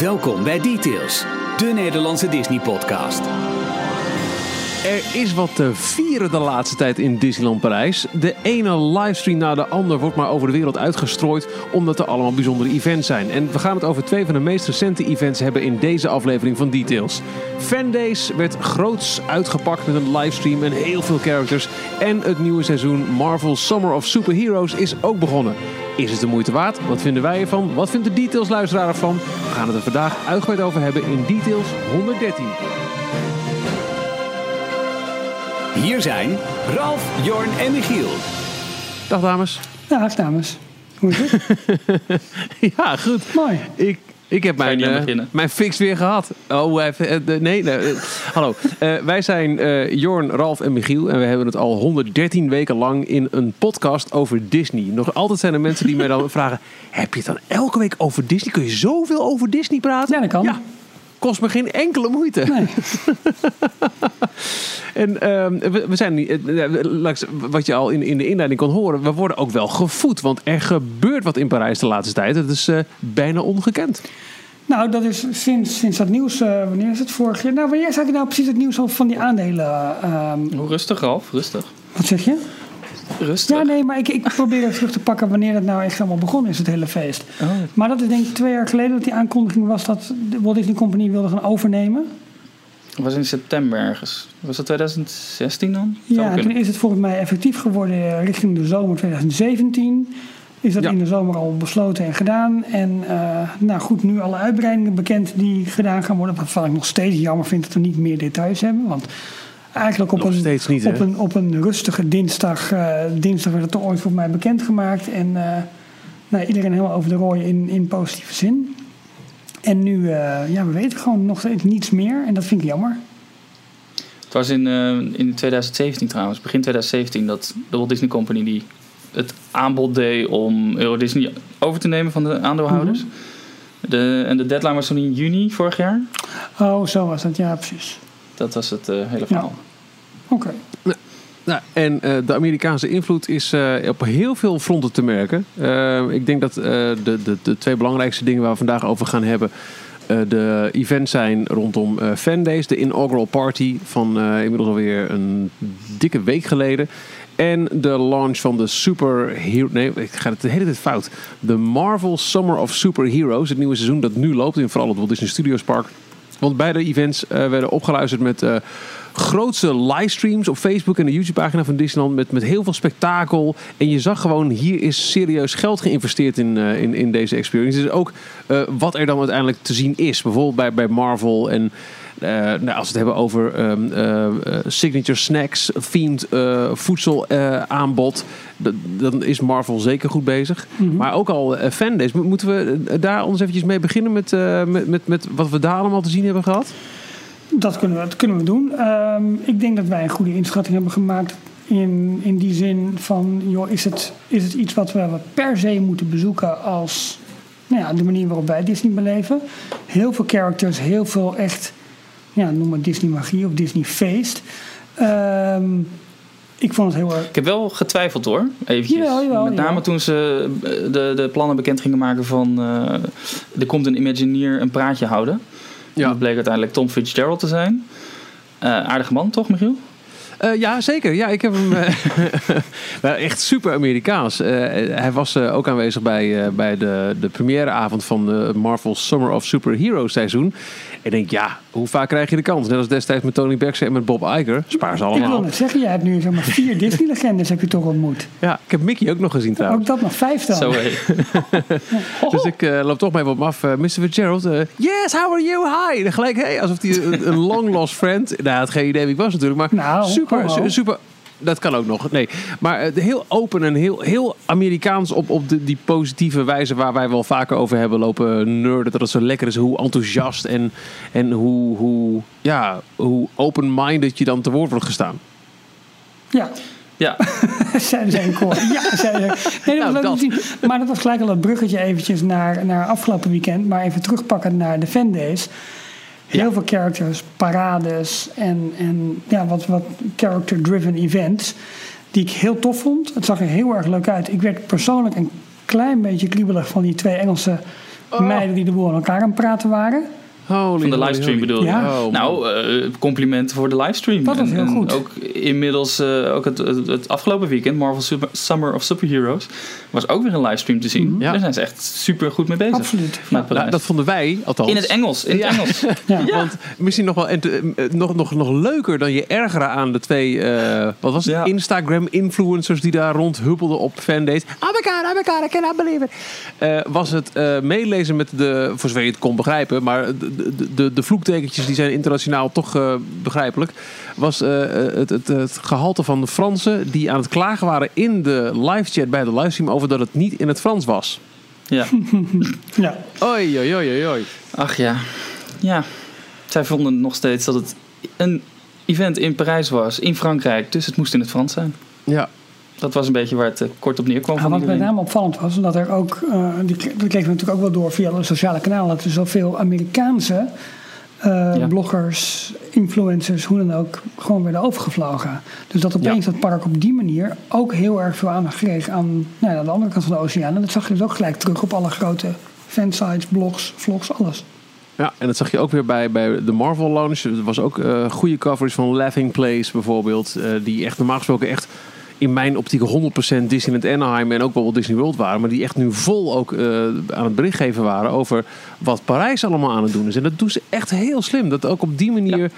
Welkom bij Details, de Nederlandse Disney-podcast. Er is wat te vieren de laatste tijd in Disneyland Parijs. De ene livestream na de ander wordt maar over de wereld uitgestrooid, omdat er allemaal bijzondere events zijn. En we gaan het over twee van de meest recente events hebben in deze aflevering van Details. Fan Days werd groots uitgepakt met een livestream en heel veel characters. En het nieuwe seizoen Marvel Summer of Superheroes is ook begonnen. Is het de moeite waard? Wat vinden wij ervan? Wat vindt de Details luisteraar ervan? We gaan het er vandaag uitgebreid over hebben in Details 113. Hier zijn Ralf, Jorn en Michiel. Dag dames. Dag dames. Hoe is het? Ja, goed. Mooi. Ik, ik heb mijn, eh, mijn fix weer gehad. Oh, even, eh, de- nee. nee eh, hallo. Eh, wij zijn eh, Jorn, Ralf en Michiel. En we hebben het al 113 weken lang in een podcast over Disney. Nog altijd zijn er mensen die mij dan vragen... Heb je het dan elke week over Disney? Kun je zoveel over Disney praten? Ja, dat kan. Ja. Kost me geen enkele moeite. Nee. En ehm, we, we zijn niet, eh, wat je al in, in de inleiding kon horen, we worden ook wel gevoed. Want er gebeurt wat in Parijs de laatste tijd. Het is eh, bijna ongekend. Nou, dat is sinds, sinds dat nieuws, eh, wanneer is het vorig jaar? Nou, wanneer zag je nou precies het nieuws over van die aandelen? ehm, Hoe rustig, Ralf? Rustig. wat zeg je? Rustig. Ja, nee, maar ik, ik probeer even terug te pakken wanneer het nou echt allemaal begonnen is, het hele feest. Oh. Maar dat is denk ik twee jaar geleden dat die aankondiging was dat de Walt Disney Company wilde gaan overnemen. Het was in september ergens. Was dat 2016 dan? Zou Ja, en toen is het volgens mij effectief geworden eh, richting de zomer 2017. Is dat Ja. in de zomer al besloten en gedaan. En eh, nou goed, nu alle uitbreidingen bekend die gedaan gaan worden. Waarvan ik nog steeds jammer vind dat we niet meer details hebben. Want eigenlijk op, Nog een, steeds niet, hè? op, een, op een rustige dinsdag, eh, dinsdag werd het toch ooit voor mij bekendgemaakt. En eh, nou, iedereen helemaal over de rooien in, in positieve zin. En nu, eh, ja, we weten gewoon nog steeds niets meer. En dat vind ik jammer. Het was in, eh, in 2017 trouwens, begin 2017, dat de Walt Disney Company die het aanbod deed om Euro Disney over te nemen van de aandeelhouders. Mhm. de, en de deadline was toen in juni vorig jaar. Oh, zo was dat. Ja, precies. Dat was het eh, hele verhaal. Oké. Nou, en eh, de Amerikaanse invloed is eh, op heel veel fronten te merken. Eh, ik denk dat de, de, de twee belangrijkste dingen waar we vandaag over gaan hebben... de events zijn rondom eh Fan Days, de inaugural party van inmiddels alweer een dikke week geleden. En de launch van de Superhero... Nee, ik ga het de hele tijd fout. De Marvel Summer of Superheroes, het nieuwe seizoen dat nu loopt in vooral het Walt Disney Studios Park. Want beide events werden opgeluisterd met grootste livestreams op Facebook en de YouTube-pagina van Disneyland. Met, met heel veel spektakel. En je zag gewoon, hier is serieus geld geïnvesteerd in, eh, in, in deze experience. Dus ook eh, wat er dan uiteindelijk te zien is. Bijvoorbeeld bij, bij Marvel en... eh, nou, als we het hebben over ehm, eh, eh, signature snacks, themed eh, voedselaanbod, dan is Marvel zeker goed bezig. Maar ook al uh, fandays. Mo- Moeten we daar ons eventjes mee beginnen met, met, met, met wat we daar allemaal te zien hebben gehad? Dat kunnen we, dat kunnen we doen. Ehm, ik denk dat wij een goede inschatting hebben gemaakt. In, in die zin van, joh, is het, is het iets wat we per se moeten bezoeken als nou ja, de manier waarop wij Disney beleven? Heel veel characters, heel veel echt, ja, noem maar Disney magie of Disney feest. Ehm, ik vond het heel erg. Ik heb wel getwijfeld hoor, eventjes. Jawel, jawel, Met name jawel. toen ze eh, de, de plannen bekend gingen maken van... eh, er komt een Imagineer een praatje houden. Ja. Dat bleek uiteindelijk Tom Fitzgerald te zijn. Eh, aardige man toch, Michiel? Eh, ja, zeker. Ja, ik heb hem eh, wel echt super Amerikaans. Eh, hij was eh, ook aanwezig bij, eh, bij de, de premièreavond van de Marvel Summer of Superhero seizoen. En ik denk, ja, hoe vaak krijg je de kans? Net als destijds met Tony Baxter en met Bob Iger. Spaar ze Ik wil allemaal. net zeggen, jij hebt nu zeg maar vier Disney-legendes heb je toch ontmoet. Ja, ik heb Mickey ook nog gezien trouwens. Ook dat nog vijf dan. Zo hey. Dus ik eh, loop toch maar even op af. eh, Mr. Fitzgerald, yes, how are you? Hi. En gelijk, hey, alsof hij een, een long lost friend... Nou, hij had geen idee wie ik was natuurlijk, maar Nou, super, hallo. su- super... Dat kan ook nog, nee. Maar eh, heel open en heel, heel Amerikaans op, op de, die positieve wijze... waar wij wel vaker over hebben lopen nerden. Dat het zo lekker is, hoe enthousiast en, en hoe, hoe, ja, hoe open-minded je dan te woord wordt gestaan. Ja, Ja, zeiden ze koor. Ja, zeiden ze. Nee, dat Nou, was leuk dat. om te zien. Maar dat was gelijk al het bruggetje eventjes naar, naar afgelopen weekend. Maar even terugpakken naar de fan Heel veel characters, parades en, en ja, wat, wat character-driven events. Die ik heel tof vond. Het zag er heel erg leuk uit. Ik werd persoonlijk een klein beetje kriebelig van die twee Engelse meiden die de boel aan elkaar aan het praten waren. Holy, Van de holy, livestream holy. bedoel je? Ja. Oh, nou, eh, complimenten voor de livestream. Dat was En- heel goed. Ook inmiddels, eh, ook het, het, het afgelopen weekend, Marvel Super, Summer of Superheroes, was ook weer een livestream te zien. Ja. Daar zijn ze echt super goed mee bezig. Absoluut. Ja. Nou, dat vonden wij, althans. in het Engels, in Ja. het Engels. Ja. Want misschien nog wel en te- eh, nog, nog, nog leuker dan je ergeren aan de twee eh, wat was het? Ja. Instagram-influencers die daar rondhuppelden op fandates. Oh my god, oh my god, I cannot believe it. Eh, was het eh, meelezen met de, voor zover je het kon begrijpen, maar de, de, de, de vloektekentjes die zijn internationaal toch eh, begrijpelijk. Was eh, het, het, het gehalte van de Fransen die aan het klagen waren in de live chat bij de livestream over dat het niet in het Frans was. Ja. Ja. Oei, oei, oei, oei. Ach ja. Ja. Zij vonden nog steeds dat het een event in Parijs was, in Frankrijk. Dus het moest in het Frans zijn. Ja, Dat was een beetje waar het eh, kort op neerkwam wat met name opvallend was, dat er ook, eh, die, dat kreeg we natuurlijk ook wel door via de sociale kanalen, dat er zoveel Amerikaanse eh, Ja. bloggers, influencers, hoe dan ook, gewoon werden overgevlogen. Dus dat opeens dat park op die manier ook heel erg veel aandacht kreeg aan, nou ja, aan de andere kant van de oceaan. En dat zag je dus ook gelijk terug op alle grote fansites, blogs, vlogs, alles. Ja, en dat zag je ook weer bij, bij de Marvel Launch. Er was ook eh goede coverage van Laughing Place bijvoorbeeld. eh, die echt normaal gesproken echt in mijn optiek 100% Disneyland Anaheim en ook wel Disney World waren. Maar die echt nu vol ook eh, aan het bericht geven waren over wat Parijs allemaal aan het doen is. En dat doen ze echt heel slim. Dat ook op die manier...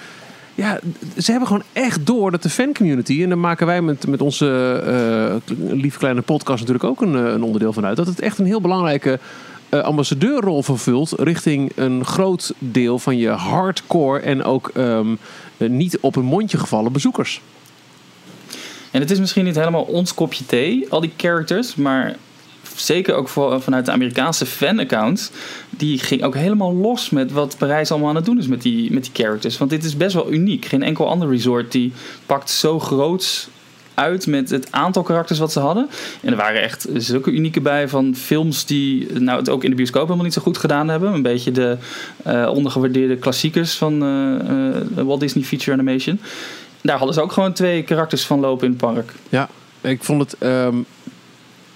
Ja. ze hebben gewoon echt door dat de fancommunity... en daar maken wij met, met onze eh, lieve kleine podcast natuurlijk ook een, eh, een onderdeel van uit... dat het echt een heel belangrijke ambassadeurrol vervult richting een groot deel van je hardcore en ook ehm, eh, niet op een mondje gevallen bezoekers. En het is misschien niet helemaal ons kopje thee, al die characters, maar zeker ook voor, vanuit de Amerikaanse fan-accounts, die ging ook helemaal los met wat Parijs allemaal aan het doen is met die, met die characters. Want dit is best wel uniek. Geen enkel ander resort die pakt zo groots uit met het aantal karakters wat ze hadden. En er waren echt zulke unieke bij van films die nou, het ook in de bioscoop helemaal niet zo goed gedaan hebben. Een beetje de eh, ondergewaardeerde klassiekers van eh, Walt Disney Feature Animation. Daar hadden ze ook gewoon twee karakters van lopen in het park. Ja, ik vond het ehm,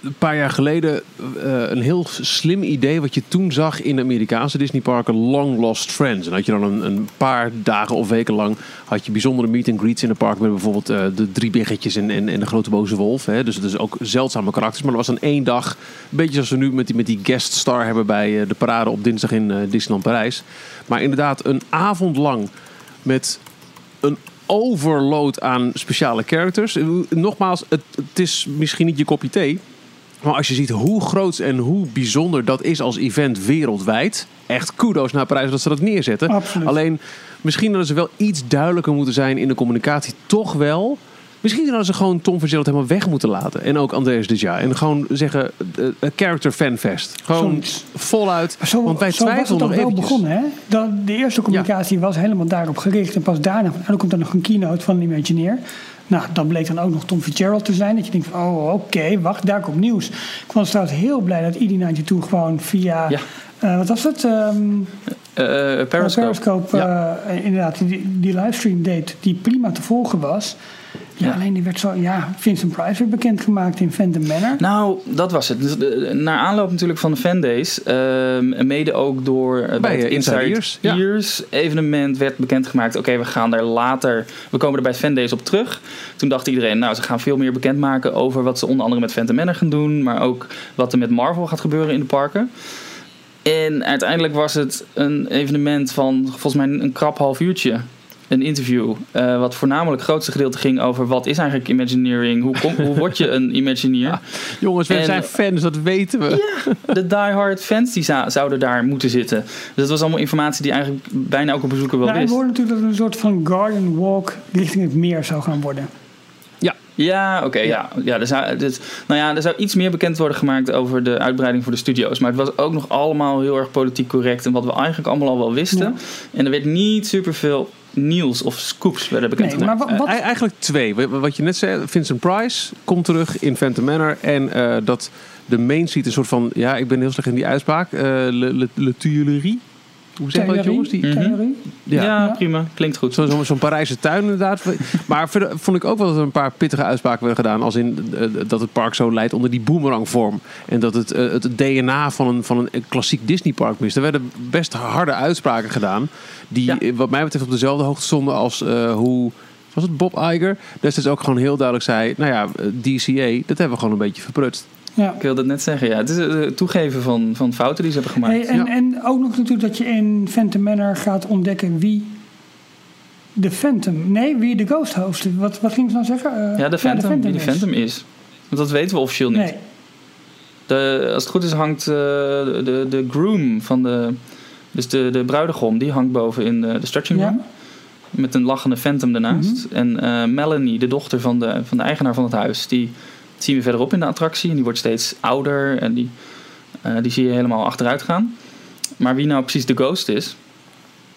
een paar jaar geleden eh, een heel slim idee wat je toen zag in de Amerikaanse Disneyparken, Long Lost Friends. En had je dan een, een paar dagen of weken lang had je bijzondere meet and greets in het park met bijvoorbeeld eh, de drie biggetjes en, en, en de grote boze wolf. Hè. Dus het is ook zeldzame karakters. Maar er was dan één dag, een beetje zoals we nu met die, met die guest star hebben bij eh, de parade op dinsdag in Disneyland Parijs. Maar inderdaad een avond lang met een overload aan speciale characters. Eh, Nogmaals, het, het is misschien niet je kopje thee. Maar als je ziet hoe groot en hoe bijzonder dat is als event wereldwijd. Echt kudo's naar Parijs dat ze dat neerzetten. Absoluut. Alleen, misschien hadden ze wel iets duidelijker moeten zijn in de communicatie. Toch wel. Misschien hadden ze gewoon Tom Verzeilend helemaal weg moeten laten. En ook Andreas Deja. En gewoon zeggen, eh, eh, character fanfest. Gewoon voluit. Zo, want wij zo was het twijfelden ook nog wel begonnen, hè? Dat, de eerste communicatie was helemaal daarop gericht. En pas daarna, en dan komt er nog een keynote van een Imagineer. Nou, dat bleek dan ook nog Tom Fitzgerald te zijn. Dat je denkt van, oh, oké, wacht, daar komt nieuws. Ik was trouwens heel blij dat ID92 gewoon via... Ja. eh, wat was het? Ehm Eh, Periscope. Periscope eh, inderdaad, die, die livestream deed, die prima te volgen was. Ja, alleen die werd zo, ja, Vincent Price werd bekendgemaakt in Phantom Manor. Nou, dat was het. Dus, eh, naar aanloop natuurlijk van de fandays, ehm, en mede ook door eh, bij, eh, het Inside Inside Ears, ja. Ears evenement werd bekendgemaakt. Oké, we gaan daar later, we komen er bij fandays op terug. Toen dacht iedereen, nou, ze gaan veel meer bekendmaken over wat ze onder andere met Phantom Manor gaan doen, maar ook wat er met Marvel gaat gebeuren in de parken. En uiteindelijk was het een evenement van volgens mij een krap half uurtje. Een interview, eh, wat voornamelijk het grootste gedeelte ging over wat is eigenlijk Imagineering, hoe, kom, hoe word je een Imagineer. Jongens, we En- zijn fans, dat weten we. de diehard fans die za- zouden daar moeten zitten. Dus dat was allemaal informatie die eigenlijk bijna elke bezoeker wel Nou, ik wist. hoorde natuurlijk dat het een soort van garden walk richting het meer zou gaan worden. Ja, oké, ja. ja, er zou, dit, nou ja, er zou iets meer bekend worden gemaakt over de uitbreiding voor de studio's. Maar het was ook nog allemaal heel erg politiek correct. En wat we eigenlijk allemaal al wel wisten. Ja. En er werd niet superveel nieuws of scoops werden bekend Nee, maar gemaakt. wa- wat, Eh, eigenlijk twee. Wa- Wat je net zei, Vincent Price komt terug in Phantom Manor. En eh, dat de Main Street een soort van... Ja, ik ben heel slecht in die uitspraak. eh le, le, le Tuileries. Hoe zeg je dat, jongens? Die, Mhm. Ja, ja. Ja. prima. Klinkt goed. Zo- Zo'n zo'n Parijse tuin inderdaad. Maar verder vond ik ook wel dat er een paar pittige uitspraken werden gedaan. Als in eh, dat het park zo leidt onder die boomerangvorm. En dat het eh, het DNA van een, van een klassiek Disneypark mist. Er werden best harde uitspraken gedaan. Die Ja. eh, wat mij betreft op dezelfde hoogte stonden als eh, hoe... Was het Bob Iger? Destijds ook gewoon heel duidelijk zei... Nou ja, eh, DCA, dat hebben we gewoon een beetje verprutst. Ja. Ik wilde het net zeggen, ja. Het is het toegeven van, van fouten die ze hebben gemaakt. Hey, en, Ja. en ook nog natuurlijk dat je in Phantom Manor gaat ontdekken wie de Phantom... Nee, wie de Ghost host. Wat, wat ging ze nou zeggen? Eh, ja, de Phantom, wie die is. Phantom is. Want dat weten we officieel niet. Nee. De, als het goed is hangt eh, de, de groom van de... Dus de, de bruidegom, die hangt boven in de, de stretching room. Ja. Met een lachende Phantom ernaast. Mhm. En eh, Melanie, de dochter van de, van de eigenaar van het huis... die zien we verderop in de attractie. En die wordt steeds ouder. En die, eh, die zie je helemaal achteruit gaan. Maar wie nou precies de ghost is...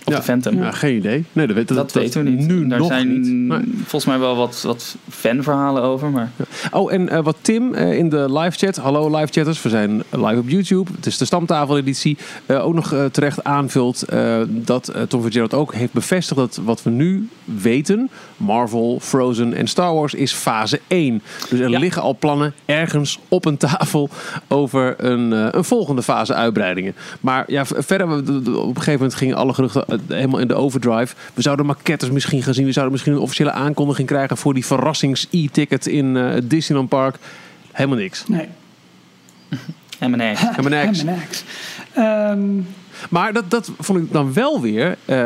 Of Ja. de Phantom... Ja, geen idee. Nee, dat, weet- Dat, weten we niet. Nu Daar nog zijn niet. Nee. volgens mij wel wat, wat fanverhalen over. Maar Oh, en eh, wat Tim eh, in de live chat, hallo live chatters, we zijn live op YouTube, het is de stamtafeleditie, eh ook nog terecht aanvult dat Tom Fitzgerald ook heeft bevestigd dat wat we nu weten, Marvel, Frozen en Star Wars, is fase 1. Dus er Ja. liggen al plannen ergens op een tafel over een, een volgende fase uitbreidingen. Maar ja, verder, op een gegeven moment gingen alle geruchten helemaal in de overdrive. We zouden maquettes misschien gaan zien, we zouden misschien een officiële aankondiging krijgen voor die verrassings-e-ticket in eh, het Disneyland Park. Helemaal niks. Nee. M&X. M&X. Ehm, Maar dat, dat vond ik dan wel weer. eh,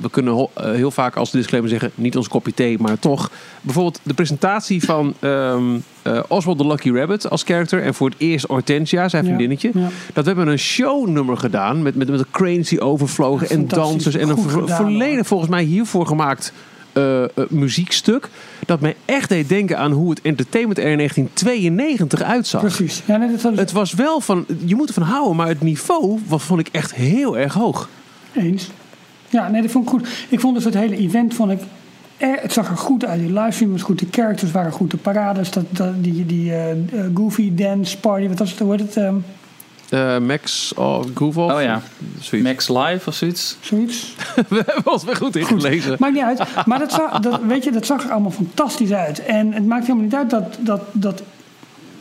we kunnen eh, heel vaak als disclaimer zeggen: niet ons kopje thee, maar toch. Bijvoorbeeld de presentatie van ehm, eh, Oswald the Lucky Rabbit als character. En voor het eerst Hortensia, zijn vriendinnetje. ja. Dat we hebben een shownummer gedaan. Met, met, met de cranes die overvlogen en dansers. En een gedaan, volledig hoor. volgens mij hiervoor gemaakt eh, eh, muziekstuk. Dat mij echt deed denken aan hoe het entertainment er in 1992 uitzag. Precies. Ja, nee, dat Het was wel van, je moet ervan houden, maar het niveau wat vond ik echt heel erg hoog. eens. Ja, nee, dat vond ik goed. Ik vond dus het hele event, vond ik, het zag er goed uit. Die livestream was goed, de characters waren goed, de parades, dat, dat, die, die eh, Goofy Dance Party, wat was het, hoe heet het, ehm, Eh, Max of Google. Oh ja. Zoiets. Max Live of zoiets. zoiets. We hebben ons weer goed ingelezen. Maakt niet uit. Maar dat zag, dat, weet je, dat zag er allemaal fantastisch uit. En het maakt helemaal niet uit dat, dat, dat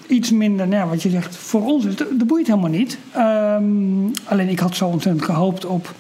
iets minder, nou, ja, wat je zegt, voor ons is. Dat, dat boeit helemaal niet. Ehm, alleen ik had zo ontzettend gehoopt op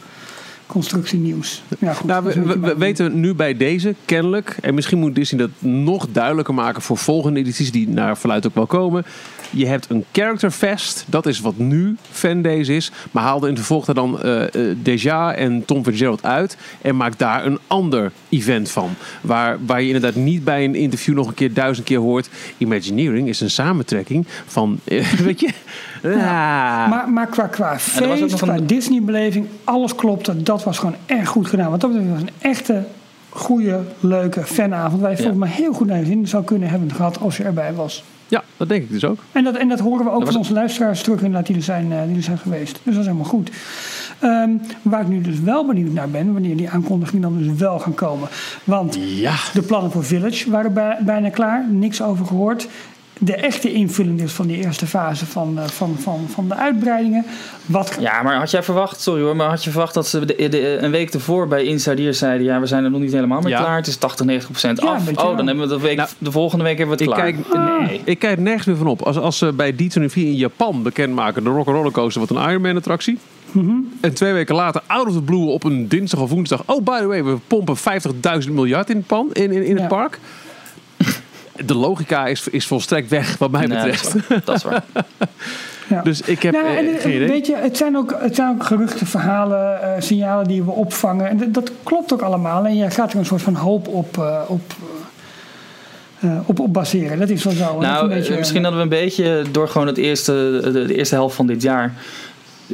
constructienieuws. Ja, goed, Nou, we, we- weten nu bij deze kennelijk, en misschien moet Disney dat nog duidelijker maken voor volgende edities die naar verluid ook wel komen. Je hebt een character fest, dat is wat nu fandays is, maar haalde in vervolg daar dan eh eh, Deja en Tom Fitzgerald uit en maak daar een ander event van. Waar, waar je inderdaad niet bij een interview nog een keer duizend keer hoort. Imagineering is een samentrekking van, eh, weet je, ah. Maar, maar qua, qua feest, qua een- Disney-beleving, alles klopte. Dat was gewoon echt goed gedaan. Want dat was een echte, goede, leuke fanavond. Waar je Ja. volgens mij heel goed naar je zin zou kunnen hebben gehad als je erbij was. Ja, dat denk ik dus ook. En dat, en dat horen we ook van onze luisteraars terug inderdaad die er zijn, eh, die er zijn geweest. Dus dat is helemaal goed. Ehm, waar ik nu dus wel benieuwd naar ben, wanneer die aankondigingen dan dus wel gaan komen. Want Ja. de plannen voor Village waren bij- bijna klaar, niks over gehoord. De echte invulling dus van die eerste fase van, eh, van, van, van de uitbreidingen. Wat, Ja, maar had jij verwacht, sorry hoor, maar had je verwacht dat ze de, de- een week ervoor bij Insider zeiden: ja, we zijn er nog niet helemaal mee Ja. klaar. Het is 80, 90 procent af. Oh, wel. dan hebben we de, week, Nou, de volgende week hebben we het Ik klaar. kijk, nee. ik kijk nergens meer van op. Als, als ze bij D24 in Japan bekendmaken de Rock'n'Roller Coaster wat een Ironman attractie. En twee weken later, out of the blue, op een dinsdag of woensdag. Oh, by the way, we pompen 50.000 miljard in het, pan, in, in, in het Ja. park. De logica is, is volstrekt weg, wat mij Nee, dat, betreft. is waar. dat is waar. ja. Dus ik heb Nou, eh, en, geen idee. Weet je, het zijn ook, het zijn ook geruchten, verhalen, eh, signalen die we opvangen. En dat, dat klopt ook allemaal. En je gaat er een soort van hoop op, eh, op, eh, op, op baseren. Dat is wel zo. Dat Nou, een beetje, eh, misschien hadden we een beetje door gewoon het eerste, de, de eerste helft van dit jaar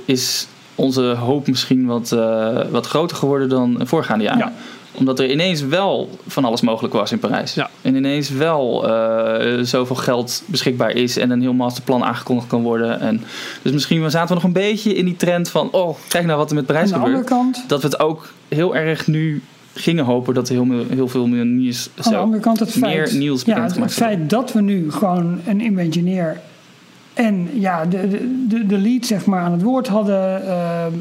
is onze hoop misschien wat, eh, wat groter geworden dan voorgaande jaren. Ja. Omdat er ineens wel van alles mogelijk was in Parijs. Ja. En ineens wel eh, zoveel geld beschikbaar is en een heel masterplan aangekondigd kan worden. En dus misschien zaten we nog een beetje in die trend van, oh, kijk nou wat er met Parijs aan de andere gebeurt. kant, Dat we het ook heel erg nu gingen hopen dat er heel, veel- heel veel meer nieuws, aan de andere kant het meer feit, nieuws ja, het, feit dat we nu gewoon een Imagineer En ja, de, de- de, lead zeg maar aan het woord hadden, eh, eh,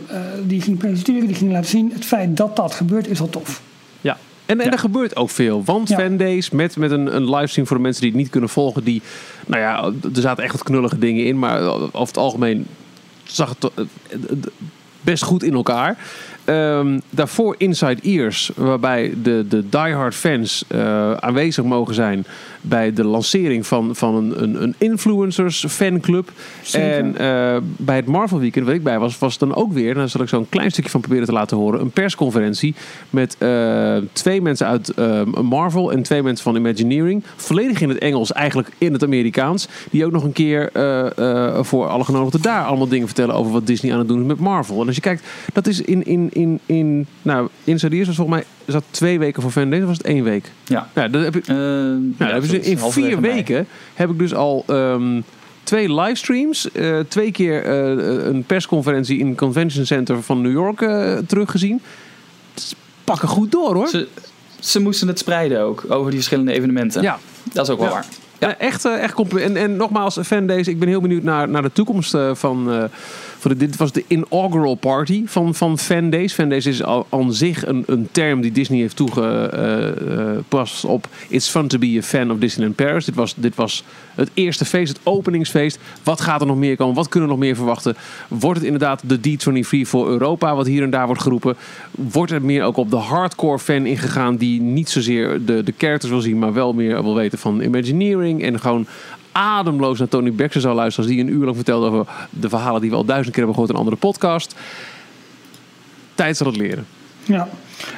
die ging presenteren, die ging laten zien. Het feit dat dat gebeurt is al tof. En, er gebeurt ook veel. Want fandays met, met een, een livestream voor de mensen die het niet kunnen volgen. Die, nou ja, er zaten echt wat knullige dingen in. Maar over het algemeen zag het eh, eh, best goed in elkaar. Ehm, daarvoor Inside Ears, waarbij de, de diehard fans eh, aanwezig mogen zijn bij de lancering van, van een, een, een influencers fanclub. Zeker. En eh, bij het Marvel Weekend, waar ik bij was, was het dan ook weer, daar zal ik zo een klein stukje van proberen te laten horen, een persconferentie met eh, twee mensen uit eh, Marvel en twee mensen van Imagineering. Volledig in het Engels, eigenlijk in het Amerikaans. Die ook nog een keer voor alle genodigden daar allemaal dingen vertellen over wat Disney aan het doen is met Marvel. En als je kijkt, dat is in, in, in, in nou, Inside Ears was volgens mij, dat twee weken voor Fan Days of was het één week? Ja. Ja, dat heb ik, nou, ja, dan in vier mei. weken heb ik dus al ehm, twee livestreams, eh, twee keer eh, een persconferentie in het Convention Center van New York eh, teruggezien. Pakken goed door hoor. Ze, ze moesten het spreiden ook over die verschillende evenementen. Ja, Dat is ook wel Ja. waar. ja. echt, echt compliment. En, en nogmaals, fandays, ik ben heel benieuwd naar, naar de toekomst van. Eh, de, dit was de inaugural party van, van fandays. Fandays is al aan zich een, een term die Disney heeft toegepast op It's fun to be a fan of Disneyland Paris. Dit was, dit was het eerste feest, het openingsfeest. Wat gaat er nog meer komen? Wat kunnen we nog meer verwachten? Wordt het inderdaad de D23 voor Europa, wat hier en daar wordt geroepen? Wordt er meer ook op de hardcore fan ingegaan die niet zozeer de, de characters wil zien, maar wel meer wil weten van Imagineering en gewoon ademloos naar Tony Baxter zou luisteren als die een uur lang vertelde over de verhalen die we al duizend keer hebben gehoord in een andere podcast. Tijd zal het leren. Ja.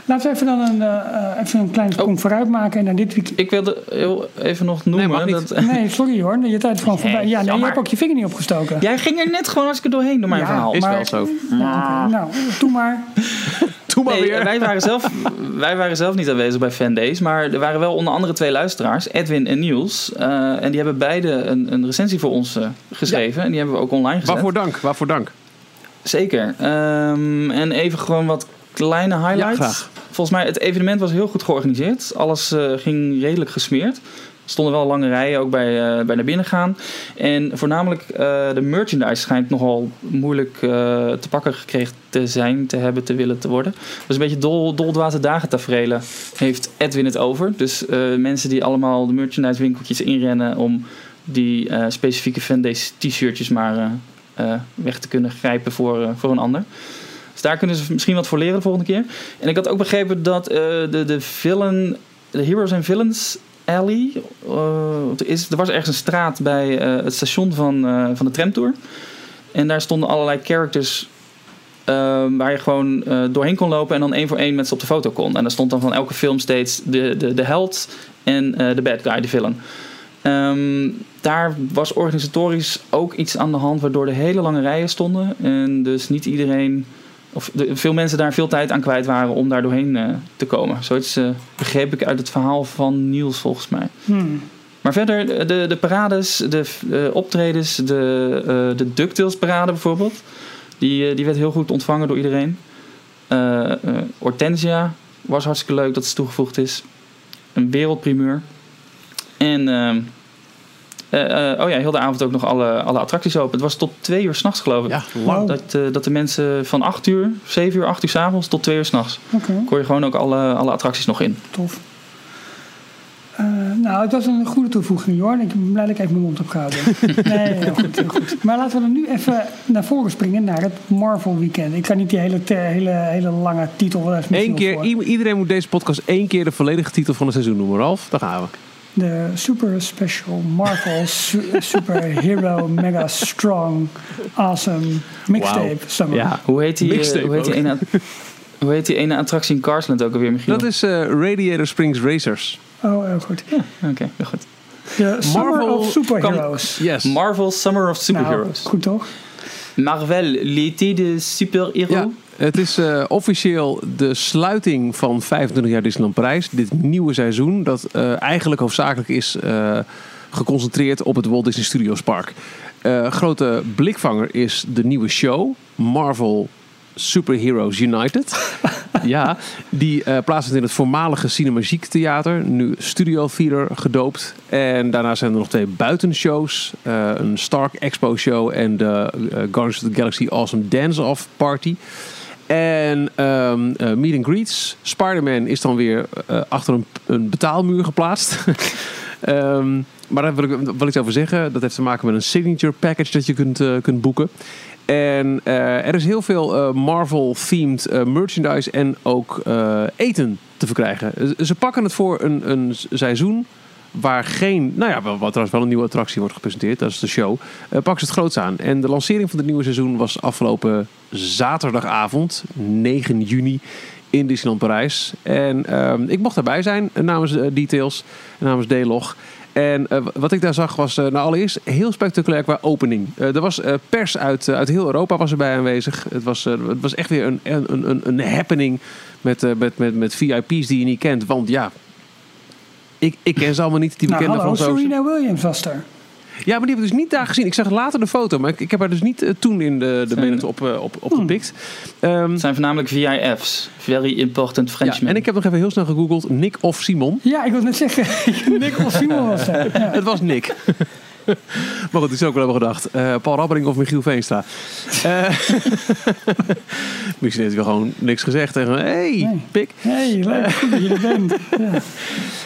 Laten we even dan een, eh, even een klein sprong vooruit maken en naar dit weekend. Ik wilde heel even nog noemen. dat, Nee, sorry hoor, je tijd is gewoon voorbij. Ja, nee, je hebt ook je vinger niet opgestoken. jij ging er net gewoon hartstikke doorheen door mijn Ja, verhaal. Is maar- wel zo. Nou, nou, doe maar. Doe maar Nee, weer. wij, waren zelf, wij waren zelf niet aanwezig bij Fandays, maar er waren wel onder andere twee luisteraars, Edwin en Niels. eh, en die hebben beide een, een recensie voor ons eh, geschreven en die hebben we ook online gezet. Waarvoor dank? Waarvoor dank? Zeker. Ehm, en even gewoon wat kleine highlights. Ja, graag. Volgens mij, het evenement was heel goed georganiseerd. Alles eh, ging redelijk gesmeerd. Er stonden wel lange rijen ook bij, eh, bij naar binnen gaan. En voornamelijk eh, de merchandise schijnt nogal moeilijk te pakken gekregen te zijn, te hebben, te willen, te worden. Dus een beetje dol, doldwaze dagen tafereelen heeft Edwin het over. Dus mensen die allemaal de merchandise winkeltjes inrennen om die specifieke fandays t-shirtjes maar weg te kunnen grijpen voor, voor een ander. Dus daar kunnen ze misschien wat voor leren de volgende keer. En ik had ook begrepen dat eh, de, de villain, de Heroes and Villains Alley, eh, is, er was ergens een straat bij eh, het station van, van de tramtour. En daar stonden allerlei characters eh, waar je gewoon doorheen kon lopen en dan één voor één met ze op de foto kon. En daar stond dan van elke film steeds de, de, de held en de bad guy, de villain. Ehm, daar was organisatorisch ook iets aan de hand waardoor er hele lange rijen stonden. En dus niet iedereen, of de, veel mensen daar veel tijd aan kwijt waren om daar doorheen eh, te komen. Zoiets eh, begreep ik uit het verhaal van Niels volgens mij. Hmm. Maar verder, de, de, de parades, de eh, optredens, de, de DuckTales parade bijvoorbeeld. Die, die werd heel goed ontvangen door iedereen. Hortensia was hartstikke leuk dat ze toegevoegd is. Een wereldprimeur. En eh, eh, oh ja, heel de avond ook nog alle, alle attracties open. Het was tot twee uur s'nachts geloof ik. Ja, lang. Dat, eh, dat de mensen van 8 uur, 7 uur, 8 uur s'avonds tot 2 uur s'nachts. Oké, kon je gewoon ook alle, alle attracties nog in. tof. Eh, nou, het was een goede toevoeging, hoor. Ik ben blij dat ik even mijn mond heb gehouden. nee, heel goed, heel goed. Maar laten we dan nu even naar voren springen naar het Marvel Weekend. Ik kan niet die hele, te- hele, hele lange titel wel even Eén keer, iedereen moet deze podcast één keer de volledige titel van het seizoen noemen, Ralf. Daar gaan we. De Super Special Marvel su- Superhero Mega Strong Awesome Mixtape Wauw. Summer. Ja, Hoe heet die, eh, Mixtape hoe heet die, ene, hoe heet die ene attractie in Carsland ook alweer, Michiel? dat is eh, Radiator Springs Racers. Oh, heel goed. Oké, heel goed. De Summer Marvel of Superheroes. Yes. Marvel Summer of Nou, Superheroes. goed toch? Marvel, l'été de super-héros. Ja, het is eh, officieel de sluiting van 25 jaar Disneyland Parijs. Dit nieuwe seizoen dat eh, eigenlijk hoofdzakelijk is eh, geconcentreerd op het Walt Disney Studios Park. Grote blikvanger is de nieuwe show Marvel Superheroes United. ja, die uh, plaatsvindt in het voormalige Cinemagiek Theater, nu Studio Theater gedoopt. En daarna zijn er nog twee buitenshows, uh, een Stark Expo Show en de uh, Guardians of the Galaxy Awesome Dance-Off Party. En um, meet and greets. Spider-Man is dan weer achter een, een betaalmuur geplaatst. um, maar daar wil ik wel iets over zeggen. Dat heeft te maken met een signature package dat je kunt, uh, kunt boeken. En er is heel veel Marvel-themed merchandise en ook eten te verkrijgen. Ze pakken het voor een, een seizoen waar geen, nou ja, wat trouwens wel een nieuwe attractie wordt gepresenteerd, dat is de show, uh, pakken ze het groots aan. En de lancering van het nieuwe seizoen was afgelopen zaterdagavond, 9 juni, in Disneyland Parijs. En uh, ik mocht daarbij zijn namens uh, Details, namens D-Log. En wat ik daar zag was nou allereerst heel spectaculair qua opening. Er was pers uit, uit heel Europa was erbij aanwezig. Het was, het was echt weer een, een, een, een happening met, met, met, met VIP's die je niet kent. Want ja, ik, ik ken ze allemaal niet, die bekende nou, hallo, Fransozen. Serena Williams was er. Ja, maar die heb ik dus niet daar gezien. Ik zag later de foto, maar ik, ik heb haar dus niet uh, toen in de, de minute op, uh, op, op gepikt. Um, het zijn voornamelijk VIF's. Very Important Frenchmen. Ja, en ik heb nog even heel snel gegoogeld. Nick of Simon. Ja, ik wil net zeggen. Nick of Simon was er. Ja. Het was Nick. maar goed, ik zou ook wel hebben gedacht. Uh, Paul Rabbering of Michiel Veenstra. Uh, misschien heeft hij gewoon niks gezegd. En hey, nee. pik. Hey, leuk goed dat je er bent. Ja.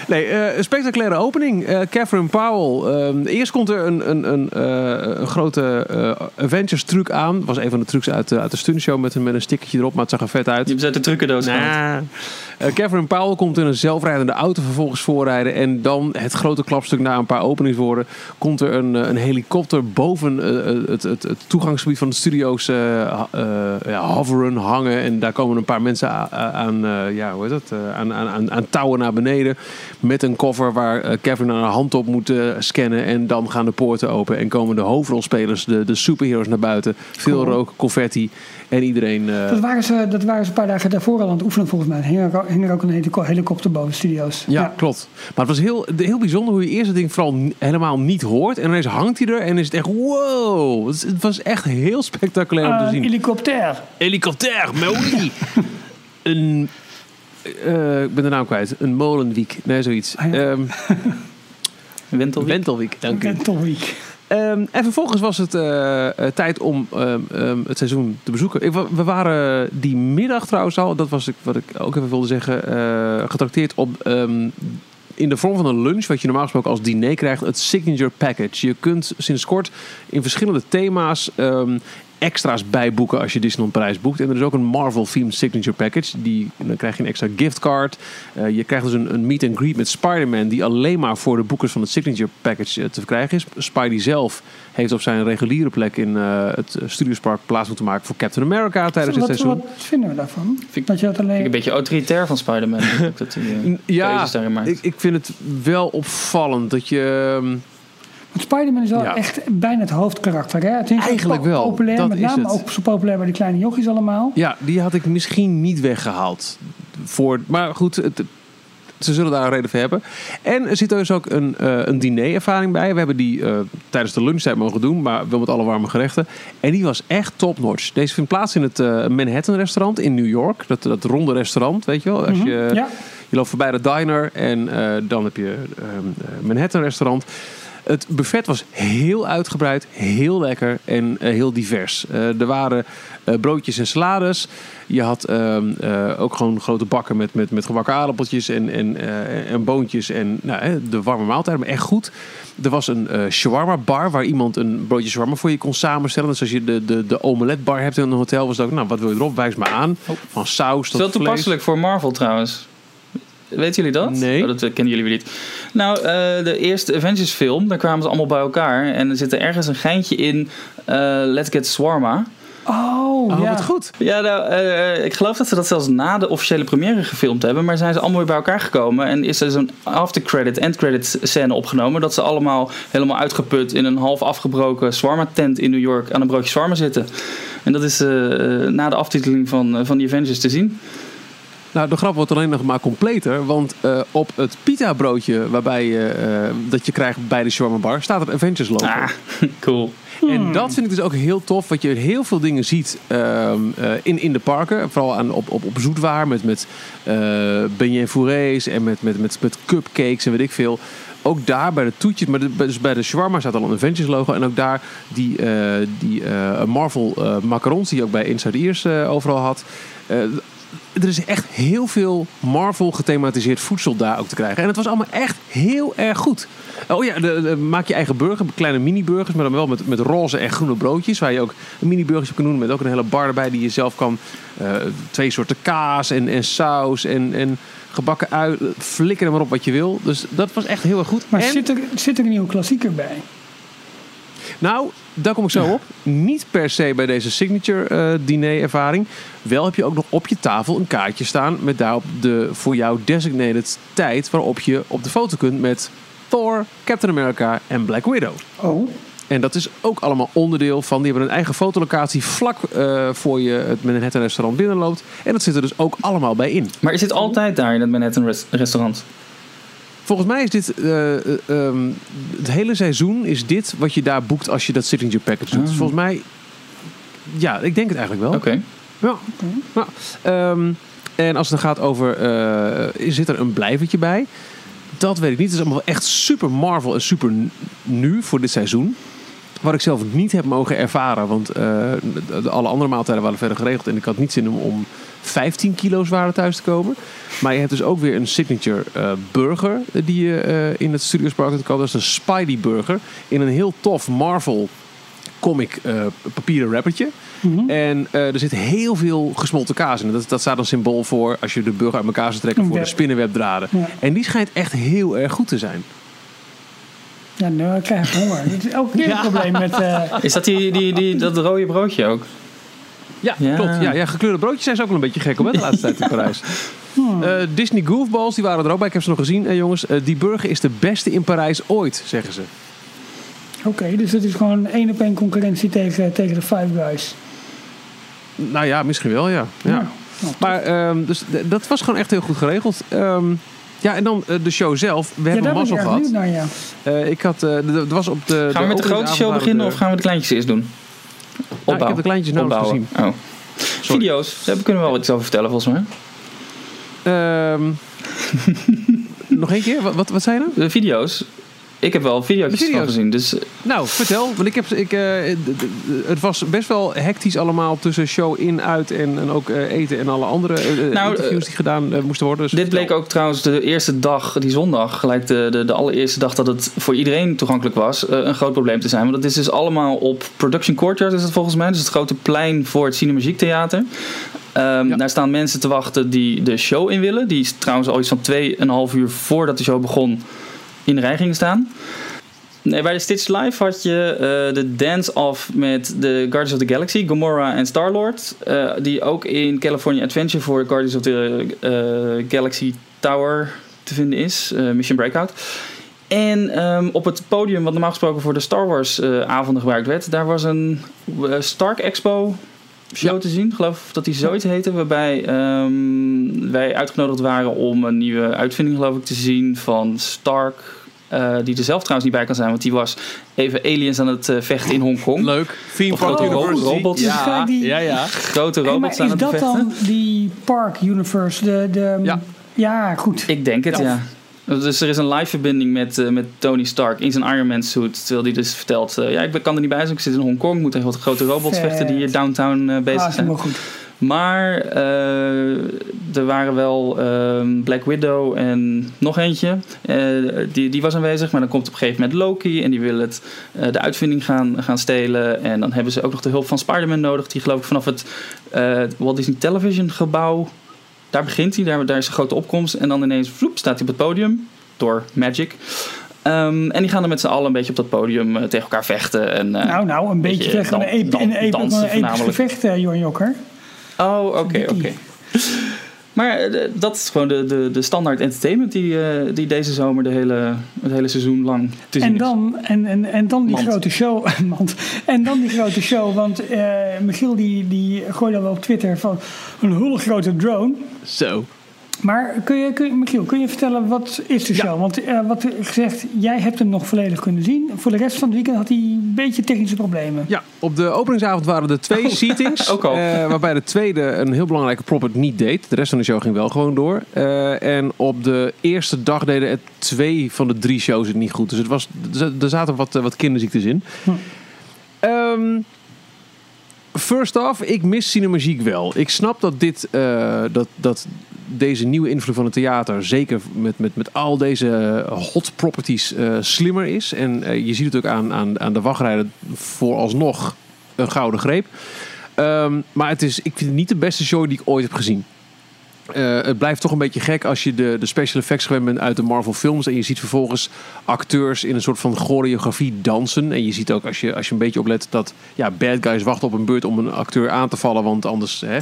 Nee, uh, een spectaculaire opening. Uh, Catherine Powell. Uh, eerst komt er een, een, een, uh, een grote Avengers truc aan. was een van de trucs uit, uit de stuntshow met een, met een stickertje erop. Maar het zag er vet uit. Je hebt uit de trucendoos nah. Catherine Powell komt in een zelfrijdende auto vervolgens voorrijden. En dan het grote klapstuk na een paar openingswoorden. Komt er een, een helikopter boven het, het, het, toegangsgebied van de studio's ja, hoveren, hangen. En daar komen een paar mensen aan, aan ja, hoe heet dat? aan, aan, aan touwen naar beneden met een koffer waar Kevin aan haar hand op moet scannen. En dan gaan de poorten open en komen de hoofdrolspelers, de, de superheroes naar buiten. Veel cool. rook, confetti en iedereen... Uh... Dat, waren ze, dat waren ze een paar dagen daarvoor al aan het oefenen volgens mij. Hing er, hing er ook een helikopter boven de studio's. Ja, ja, klopt. Maar het was heel, heel bijzonder hoe je eerst het ding vooral helemaal niet hoort. En ineens hangt hij er en is het echt wow. Het was echt heel spectaculair om te zien. Helikopter. Helikopter, mooi. een uh, ik ben de naam kwijt. Een molenwiek. Nee, zoiets. Ah, ja. um, Wentelwiek. Wentelwiek, dank u. Wentelwiek. Um, en vervolgens was het uh, uh, tijd om um, um, het seizoen te bezoeken. Ik, we waren die middag trouwens al, dat was ik, wat ik ook even wilde zeggen, uh, getrakteerd op in de vorm van een lunch, wat je normaal gesproken als diner krijgt, het signature package. Je kunt sinds kort in verschillende thema's extra's bijboeken als je Disneyland Parijs boekt. En er is ook een Marvel-themed signature package. Die, dan krijg je een extra giftcard. Uh, je krijgt dus een, een meet and greet met Spider-Man... die alleen maar voor de boekers van het signature package uh, te verkrijgen is. Spidey zelf heeft op zijn reguliere plek in uh, het Studiospark plaats moeten maken... voor Captain America tijdens het seizoen. Wat vinden we daarvan? Vind dat je dat alleen... Een beetje autoritair van Spider-Man. dat hij, ja, ik, ik vind het wel opvallend dat je... Um, want Spider-Man is wel ja. echt bijna het hoofdkarakter. Hè? Het is Eigenlijk wel. Populair, dat met name het. ook zo populair bij de kleine jochies allemaal. Ja, die had ik misschien niet weggehaald. Voor, maar goed, het, ze zullen daar een reden voor hebben. En er zit dus ook een, uh, een dinerervaring bij. We hebben die uh, tijdens de lunchtijd mogen doen, maar wel met alle warme gerechten. En die was echt top-notch. Deze vindt plaats in het uh, Manhattan restaurant in New York. Dat, dat ronde restaurant, weet je wel. Als je, ja. je loopt voorbij de diner en dan heb je Manhattan restaurant. Het buffet was heel uitgebreid, heel lekker en uh, heel divers. Uh, er waren uh, broodjes en salades. Je had ook gewoon grote bakken met, met, met gebakken aardappeltjes en, en, en boontjes en nou, de warme maaltijd, maar echt goed. Er was een shawarma bar waar iemand een broodje shawarma voor je kon samenstellen. Dus als je de, de, de omelet bar hebt in een hotel, was het ook, nou wat wil je erop? Wijs maar aan. Van saus tot Veel toepasselijk voor Marvel trouwens. Weten jullie dat? Nee. Oh, dat kennen jullie weer niet. Nou, uh, de eerste Avengers film, daar kwamen ze allemaal bij elkaar. En er zit er ergens een geintje in uh, Let's Get Swarma. Oh, oh ja. wat goed. Ja, nou, uh, ik geloof dat ze dat zelfs na de officiële première gefilmd hebben. Maar zijn ze allemaal weer bij elkaar gekomen. En is er zo'n aftercredit, endcredit scène opgenomen. Dat ze allemaal helemaal uitgeput in een half afgebroken Swarma tent in New York aan een broodje Swarma zitten. En dat is na de aftiteling van, van die Avengers te zien. Nou, de grap wordt alleen nog maar completer. Want eh, op het pita broodje waarbij je, eh, dat je krijgt bij de shawarma bar staat het Avengers logo. Ah, cool. En dat vind ik dus ook heel tof. Wat je heel veel dingen ziet ehm, eh, in, in de parken. Vooral aan, op, op, op zoetwaar met, met eh beignet fourrés en met, met, met, met cupcakes en weet ik veel. Ook daar bij de toetjes, maar de, dus bij de shawarma staat al een Avengers logo. En ook daar die, eh, die eh, Marvel eh, macarons die je ook bij Inside Ears eh, overal had. Eh, er is echt heel veel Marvel gethematiseerd voedsel daar ook te krijgen. En het was allemaal echt heel erg goed. Oh ja, de, de- maak je eigen burger, kleine mini-burgers, maar dan wel met, met roze en groene broodjes. Waar je ook een mini-burgertje kan doen met ook een hele bar erbij die je zelf kan. eh, twee soorten kaas en, en saus en, en gebakken ui. Flikker er maar op wat je wil. Dus dat was echt heel erg goed. Maar En- zit, er, zit er een nieuwe klassieker bij? nou, daar kom ik zo op. Niet per se bij deze signature eh diner ervaring. Wel heb je ook nog op je tafel een kaartje staan met daarop de voor jou designated tijd waarop je op de foto kunt met Thor, Captain America en Black Widow. Oh, En dat is ook allemaal onderdeel van. Die hebben een eigen fotolocatie vlak eh, voor je het Manhattan restaurant binnenloopt. En dat zit er dus ook allemaal bij in. Maar is dit altijd daar in het Manhattan res- restaurant? Volgens mij is dit eh, eh, ehm, het hele seizoen is dit wat je daar boekt als je dat signature package doet. Dus Ah. volgens mij, ja, ik denk het eigenlijk wel. Oké. Ja. ja. Ehm, en als het dan gaat over, eh, zit er een blijvertje bij? Dat weet ik niet. Het is allemaal echt super Marvel en super nu voor dit seizoen. Wat ik zelf niet heb mogen ervaren. Want eh, alle andere maaltijden waren verder geregeld. En ik had niet zin om, om 15 kilo zware thuis te komen. Maar je hebt dus ook weer een signature eh, burger. Die je eh, in het Studios Park kunt kopen. Dat is een Spidey burger. In een heel tof Marvel comic papieren wrappertje. En eh, er zit heel veel gesmolten kaas in. Dat, dat staat een symbool voor als je de burger uit elkaar zou trekken voor de web. spinnenwebdraden. Ja. En die schijnt echt heel erg goed te zijn. Ja, nu krijg ik honger. Dat is elke keer Ja. een probleem met... eh, Is dat die, die, die, dat rode broodje ook? Ja, Ja. klopt. Ja, ja, gekleurde broodjes zijn ze ook wel een beetje gek op hè, de laatste tijd in Parijs. Eh, Disney Goofballs, die waren er ook bij. Ik heb ze nog gezien, eh, jongens. Eh, die burger is de beste in Parijs ooit, zeggen ze. Oké, dus het is gewoon één op één concurrentie tegen, tegen de Five Guys. Nou ja, misschien wel, ja. ja. Nou, Maar ehm, dus, dat was gewoon echt heel goed geregeld. Ehm, ja, en dan eh, de show zelf. We ja, hebben mazzel gehad. naar, ja. Eh, ik had, eh, dat was op de. Gaan we met de grote show beginnen of gaan we de kleintjes eerst doen? Nou, ik heb de kleintjes nauwelijks Opbouwen. Oh. Video's, daar kunnen we wel iets over vertellen volgens mij. Ehm, nog één keer? Wat, wat, wat zei je nou? De video's. Ik heb wel video's De video's. van gezien. Dus eh, Nou, vertel. Want ik heb, ik, eh, het was best wel hectisch allemaal tussen show in, uit en, en ook eh, eten en alle andere Nou, interviews die gedaan moesten worden. Dus dit vertel. bleek ook trouwens de eerste dag, die zondag, gelijk de, de, de allereerste dag dat het voor iedereen toegankelijk was, een groot probleem te zijn. Want het is dus allemaal op Production Courtyard is het volgens mij. Dus het grote plein voor het Cinemuziek Theater. Ehm, Ja. Daar staan mensen te wachten die de show in willen. Die is trouwens al iets van 2,5 uur voordat de show begon in de rij gingen staan. Nee, bij de Stitch Live had je eh, de dance-off met de Guardians of the Galaxy, Gamora en Star-Lord. eh, die ook in California Adventure voor Guardians of the eh, Galaxy Tower te vinden is. Mission Breakout. En ehm, op het podium, wat normaal gesproken voor de Star Wars avonden gebruikt werd, daar was een Stark Expo show Ja. te zien. Ik geloof dat die zoiets heette. Waarbij ehm, wij uitgenodigd waren om een nieuwe uitvinding, geloof ik, te zien van Stark. eh, die er zelf trouwens niet bij kan zijn, want die was even aliens aan het eh, vechten in Hongkong. Leuk. Theme Park grote University. robots. Ja, die- ja, ja. Grote Hey, robots maar aan is het dat vechten. dan die Park Universe? De, de, Ja. ja, goed. Ik denk het, Ja. ja. Dus er is een live verbinding met, eh, met Tony Stark in zijn Iron Man suit. Terwijl hij dus vertelt, eh, ja, ik kan er niet bij zijn. Ik zit in Hongkong, ik moet tegen wat grote robots Vet. vechten die hier downtown eh, bezig Ah, zijn. helemaal goed. Maar er waren wel ehm, Black Widow en nog eentje. Die, die was aanwezig, maar dan komt op een gegeven moment Loki en die wil het, de uitvinding gaan, gaan stelen. En dan hebben ze ook nog de hulp van Spider-Man nodig, die geloof ik vanaf het Walt Disney Television gebouw. Daar begint hij, daar, daar is een grote opkomst. En dan ineens vloep, staat hij op het podium door Magic. Ehm, en die gaan dan met z'n allen een beetje op dat podium eh, tegen elkaar vechten. En, eh, nou, nou, een beetje tegen een, dan- epi- dan- een, dansen een episch gevecht, eh, Jorn Jokker. Oh, oké, oké. Maar eh, dat is gewoon de, de, de standaard entertainment die, eh, die deze zomer de hele, het hele seizoen lang te zien En is. dan, en, en, en dan die Mand. grote show. Mand. En dan die grote show. Want eh Michiel die, die gooide wel op Twitter van een hele grote drone. Zo. Maar kun je, kun je, Michiel, kun je vertellen wat is de Ja. show? Want eh, wat gezegd, jij hebt hem nog volledig kunnen zien. Voor de rest van het weekend had hij een beetje technische problemen. Ja, op de openingsavond waren er twee Oh, seatings. ook al. eh, waarbij de tweede een heel belangrijke prop het niet deed. De rest van de show ging wel gewoon door. Eh, en op de eerste dag deden het twee van de drie shows het niet goed. Dus het was, er zaten wat, wat kinderziektes in. Hm. Ehm, first off, ik mis cinemagiek wel. Ik snap dat, dit, eh, dat, dat deze nieuwe invloed van het theater, zeker met, met, met al deze hot properties, eh, slimmer is. En eh, je ziet het ook aan, aan, aan de wachtrijden vooralsnog een gouden greep. Ehm, maar het is, ik vind het niet de beste show die ik ooit heb gezien. Eh, het blijft toch een beetje gek als je de, de special effects gewend bent uit de Marvel films. En je ziet vervolgens acteurs in een soort van choreografie dansen. En je ziet ook als je, als je een beetje oplet dat ja, bad guys wachten op een beurt om een acteur aan te vallen. Want anders. Hè.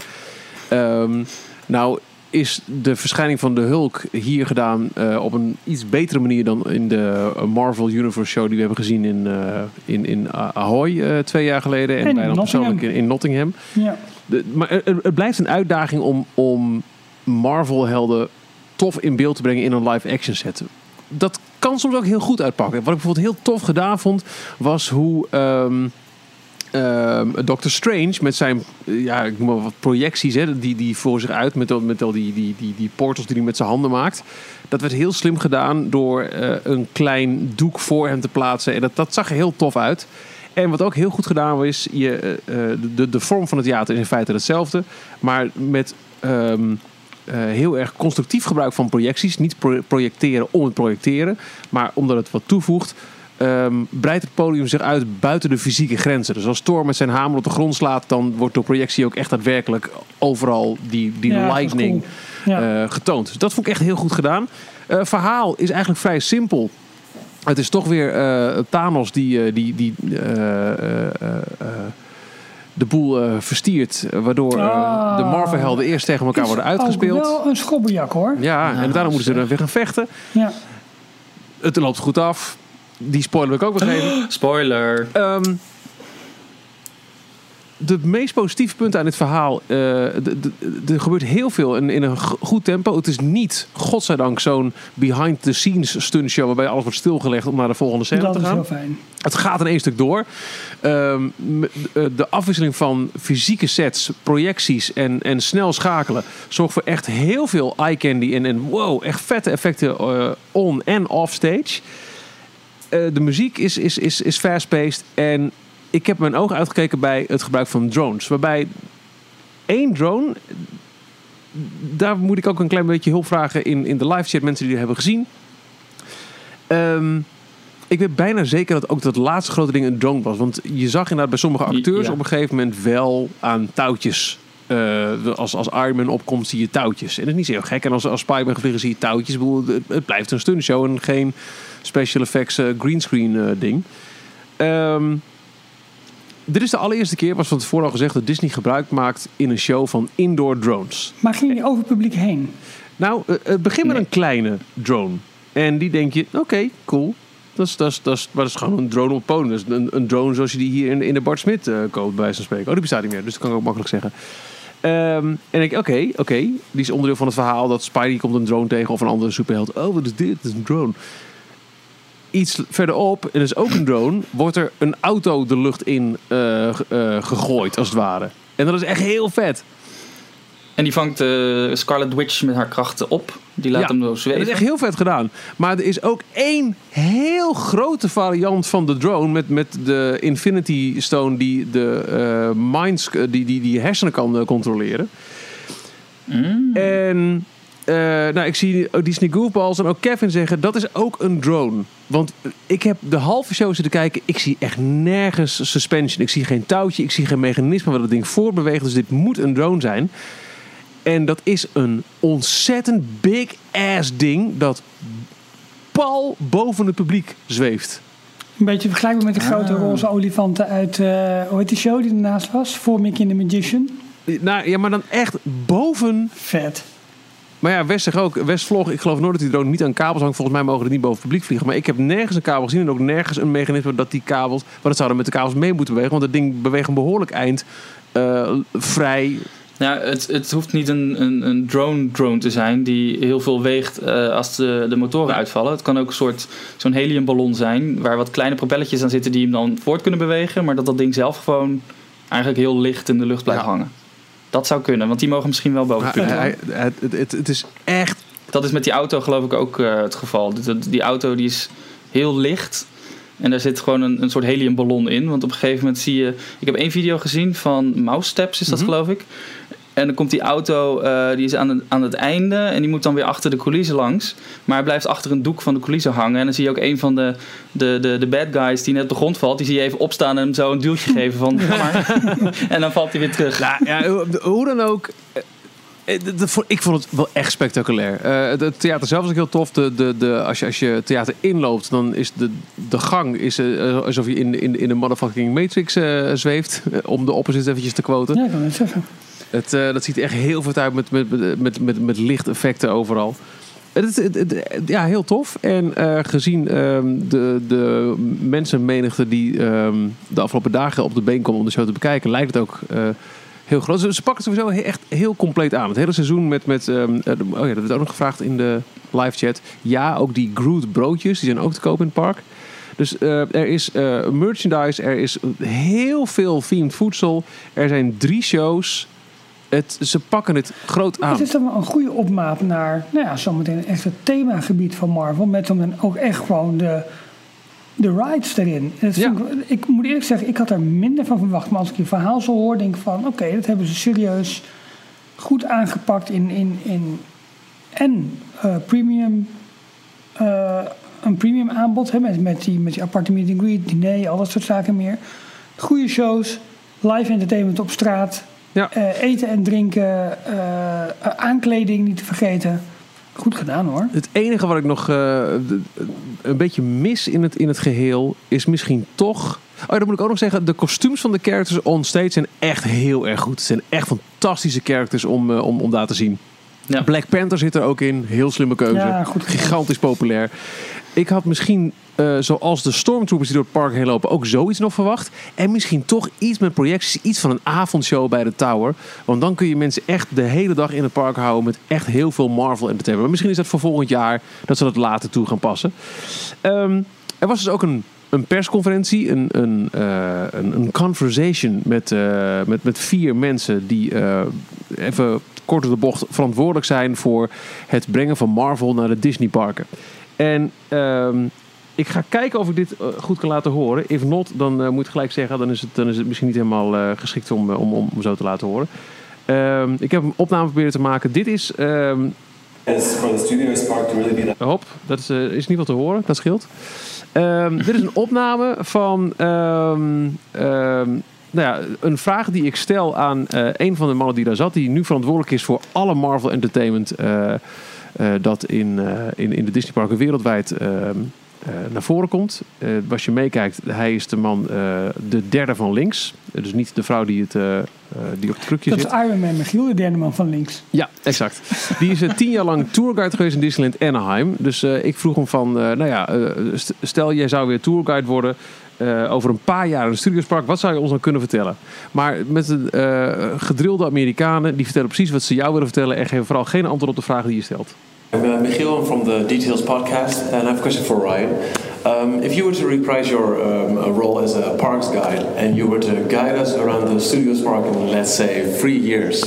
Ehm, nou is de verschijning van de Hulk hier gedaan eh, op een iets betere manier dan in de Marvel Universe show die we hebben gezien in, eh, in, in Ahoy eh, twee jaar geleden. En, bijna Nottingham. persoonlijk in, in Nottingham. Ja. De- maar het, het blijft een uitdaging om, om Marvel-helden tof in beeld te brengen in een live-action set. Dat kan soms ook heel goed uitpakken. Wat ik bijvoorbeeld heel tof gedaan vond, was hoe ehm ehm, Doctor Strange met zijn eh, ja, ik noem maar wat projecties, hè, die, die voor zich uit met, met al die, die, die, die portals die hij met zijn handen maakt. Dat werd heel slim gedaan door eh, een klein doek voor hem te plaatsen. En dat, dat zag er heel tof uit. En wat ook heel goed gedaan was, je, eh, de, de vorm van het theater is in feite hetzelfde. Maar met ehm, eh, heel erg constructief gebruik van projecties. Niet pro- projecteren om het projecteren. Maar omdat het wat toevoegt, ehm, breidt het podium zich uit buiten de fysieke grenzen. Dus als Thor met zijn hamer op de grond slaat, dan wordt door projectie ook echt daadwerkelijk overal die, die Ja, lightning cool. Ja. eh, getoond. Dus dat vond ik echt heel goed gedaan. Eh verhaal is eigenlijk vrij simpel. Het is toch weer eh, Thanos die, die, die de boel eh, verstiert. Waardoor Ah. de Marvel-helden eerst tegen elkaar Is worden uitgespeeld. Ook wel een schobbejak hoor. Ja, en daarom moeten ze dan weer gaan vechten. Ja. Het loopt goed af. Die spoiler wil ik ook begrepen. Spoiler. Ehm de meest positieve punten aan dit verhaal. eh, er gebeurt heel veel in, in een goed tempo. Het is niet, godzijdank, zo'n behind-the-scenes stuntshow. waarbij alles wordt stilgelegd om naar de volgende scène Dat te is gaan. heel fijn. Het gaat in één stuk door. Ehm, eh, de afwisseling van fysieke sets, projecties en, en snel schakelen zorgt voor echt heel veel eye candy en, en wow, echt vette effecten eh, on en off stage. Eh, de muziek is, is, is, is fast-paced en ik heb mijn ogen uitgekeken bij het gebruik van drones. Waarbij één drone, daar moet ik ook een klein beetje hulp vragen in, in de live chat, mensen die het hebben gezien. Ehm, ik weet bijna zeker dat ook dat laatste grote ding een drone was. Want je zag inderdaad bij sommige acteurs Ja. op een gegeven moment wel aan touwtjes. Eh, als, als Iron Man opkomt, zie je touwtjes. En dat is niet zo heel gek. En als, als Spider-Man gaat vliegen, zie je touwtjes. Ik bedoel, het, het blijft een stuntshow en geen special effects eh, greenscreen eh, ding. Ehm, dit is de allereerste keer, was van tevoren al gezegd, dat Disney gebruik maakt in een show van indoor drones. Maar ging je over het publiek heen? Nou, het begint met Nee. een kleine drone. En die denk je, oké, cool. Dat is, dat, is, dat, is, maar dat is gewoon een drone op. Dat is een, een drone zoals je die hier in, in de Bart Smit eh, koopt, bij van spreken. Oh, die bestaat niet meer, dus dat kan ik ook makkelijk zeggen. Ehm, en ik, oké, oké. Die is onderdeel van het verhaal dat Spidey komt een drone tegen of een andere superheld. Oh, wat is dit? Het is een drone. Iets verderop, en dat is ook een drone, wordt er een auto de lucht in eh, eh, gegooid, als het ware. En dat is echt heel vet. En die vangt eh, Scarlet Witch met haar krachten op. Die laat Ja. hem zo Dat is zweven. echt heel vet gedaan. Maar er is ook één heel grote variant van de drone met, met de Infinity Stone die de eh, minds, eh, die, die, die hersenen kan eh, controleren. Mm. En nou, ik zie ook Disney Goofballs en ook Kevin zeggen dat is ook een drone. Want ik heb de halve show zitten kijken. Ik zie echt nergens suspension. Ik zie geen touwtje. Ik zie geen mechanisme waar dat ding voortbeweegt. Dus dit moet een drone zijn. En dat is een ontzettend big ass ding dat pal boven het publiek zweeft. Een beetje vergelijkbaar met de grote Ah. roze olifanten uit, eh, hoe heet die show die ernaast was? Voor Mickey and the Magician. Nou ja, maar dan echt boven. Vet. Maar ja, West zegt ook, West vlog, ik geloof nooit dat die drone niet aan kabels hangt. Volgens mij mogen die niet boven het publiek vliegen. Maar ik heb nergens een kabel gezien en ook nergens een mechanisme dat die kabels, want het zouden met de kabels mee moeten bewegen. Want het ding beweegt een behoorlijk eind eh, vrij Ja, het, het hoeft niet een, een, een drone-drone te zijn die heel veel weegt uh, als de, de motoren uitvallen. Het kan ook een soort zo'n heliumballon zijn waar wat kleine propelletjes aan zitten die hem dan voort kunnen bewegen, maar dat dat ding zelf gewoon eigenlijk heel licht in de lucht blijft hangen. Dat zou kunnen, want die mogen misschien wel boven hij, het, het, het, is echt. Dat is met die auto geloof ik ook uh, het geval. Die, die auto die is heel licht. En daar zit gewoon een, een soort heliumballon in. Want op een gegeven moment zie je. Ik heb één video gezien van Mouse Steps, is dat mhm. geloof ik. En dan komt die auto, uh, die is aan het, aan het einde en die moet dan weer achter de coulissen langs. Maar hij blijft achter een doek van de coulissen hangen. En dan zie je ook een van de, de, de, de bad guys die net op de grond valt. Die zie je even opstaan en hem zo een duwtje geven van en dan valt hij weer terug. Nou, ja, hoe dan ook. Eh, eh, ik vond het wel echt spectaculair. Uh, het theater zelf is ook heel tof. De, de, de, als, je, als je theater inloopt, dan is de, de gang is, alsof je in, in, in de motherfucking Matrix zweeft. om de opposite eventjes te quoten. Ja, ik kan het zeggen. Het, dat ziet er echt heel veel uit met, met, met, met, met lichteffecten overal. Het, het, het, ja, heel tof. En uh, gezien um, de, de mensenmenigte die um, de afgelopen dagen op de been komen om de show te bekijken, lijkt het ook uh, heel groot. Ze, pakken het sowieso echt heel compleet aan. Het hele seizoen met. met um, oh ja, dat werd ook nog gevraagd in de live chat. Ja, ook die Groot broodjes, die zijn ook te koop in het park. Dus uh, er is uh, merchandise, er is heel veel themed voedsel. Er zijn drie shows. Het, ze pakken het groot aan. Het is dan wel een goede opmaat naar, nou ja, zometeen echt het themagebied van Marvel. Met dan ook echt gewoon de, de rides erin. Ja. Ik, ik, moet eerlijk zeggen, ik had er minder van verwacht. Maar als ik je verhaal zo hoor, denk ik van, oké, dat hebben ze serieus goed aangepakt in, in, in en uh, premium, uh, een premium aanbod. Hè, met, met, die, met die aparte meet and greet, diner, al dat soort zaken meer. Goede shows, live entertainment op straat. Ja. Uh, eten en drinken, aankleding niet te vergeten. Goed gedaan hoor. Het enige wat ik nog uh, een beetje mis in het, in het geheel is misschien toch. Oh, ja, dan moet ik ook nog zeggen, de kostuums van de characters on stage zijn echt heel erg goed. Het zijn echt fantastische characters om, om, om daar te zien. Ja. Black Panther zit er ook in. Heel slimme keuze. Ja, goed Gigantisch populair. Ik had misschien, uh, zoals de stormtroopers die door het park heen lopen, ook zoiets nog verwacht. En misschien toch iets met projecties, iets van een avondshow bij de Tower. Want dan kun je mensen echt de hele dag in het park houden met echt heel veel Marvel entertainment. Maar misschien is dat voor volgend jaar dat ze dat later toe gaan passen. Um, er was dus ook een een persconferentie, een, een, uh, een, een, conversation met, uh, met, met vier mensen die even kort op de bocht verantwoordelijk zijn voor het brengen van Marvel naar de Disney parken. En ehm, ik ga kijken of ik dit eh, goed kan laten horen. If not, dan uh, moet ik gelijk zeggen, dan is het, dan is het misschien niet helemaal uh, geschikt om, om, om, om, zo te laten horen. Um, ik heb een opname proberen te maken. Dit is. Um, Hop, dat is, uh, is niet wat te horen, dat scheelt. dit is een opname van nou ja, een vraag die ik stel aan een van de mannen die daar zat, die nu verantwoordelijk is voor alle Marvel Entertainment uh, dat in, uh, in, in de Disneyparken wereldwijd uh, naar voren komt. als je meekijkt, hij is de man, de derde van links. dus niet de vrouw die, het, die op het krukje zit. Dat is Iron Man Michiel, de derde man van links. Ja, exact. Die is tien jaar lang tourguide geweest in Disneyland Anaheim. Dus ik vroeg hem van, nou ja, stel jij zou weer tourguide worden... Uh, over een paar jaar in een studiospark. Wat zou je ons dan kunnen vertellen? Maar met de uh, gedrilde Amerikanen, die vertellen precies wat ze jou willen vertellen en geven vooral geen antwoord op de vragen die je stelt. I'm uh, Michiel, from the Details podcast, and I have a question for Ryan. Um, if you were to reprise your um, role as a parks guide and you were to guide us around the Studios Park in, let's say, three years,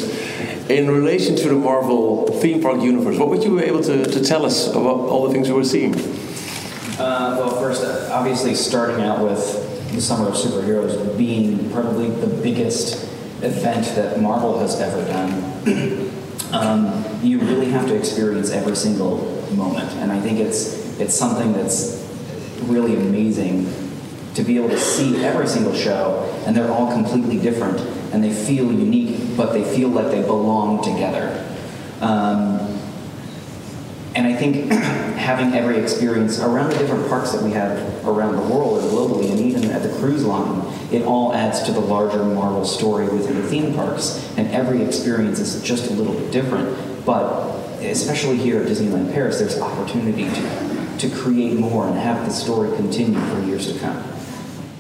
in relation to the Marvel theme park universe, what would you be able to, to tell us about all the things you were seeing? Uh, well, first, uh, obviously, starting out with the Summer of Superheroes being probably the biggest event that Marvel has ever done. um, you really have to experience every single moment, and I think it's it's something that's really amazing to be able to see every single show, and they're all completely different, and they feel unique, but they feel like they belong together. Um, think having every experience around the different parks that we have around the world or globally, and even at the cruise line, it all adds to the larger Marvel story within the theme parks. And every experience is just a little bit different. But especially here at Disneyland Paris, there's opportunity to, to create more and have the story continue for years to come.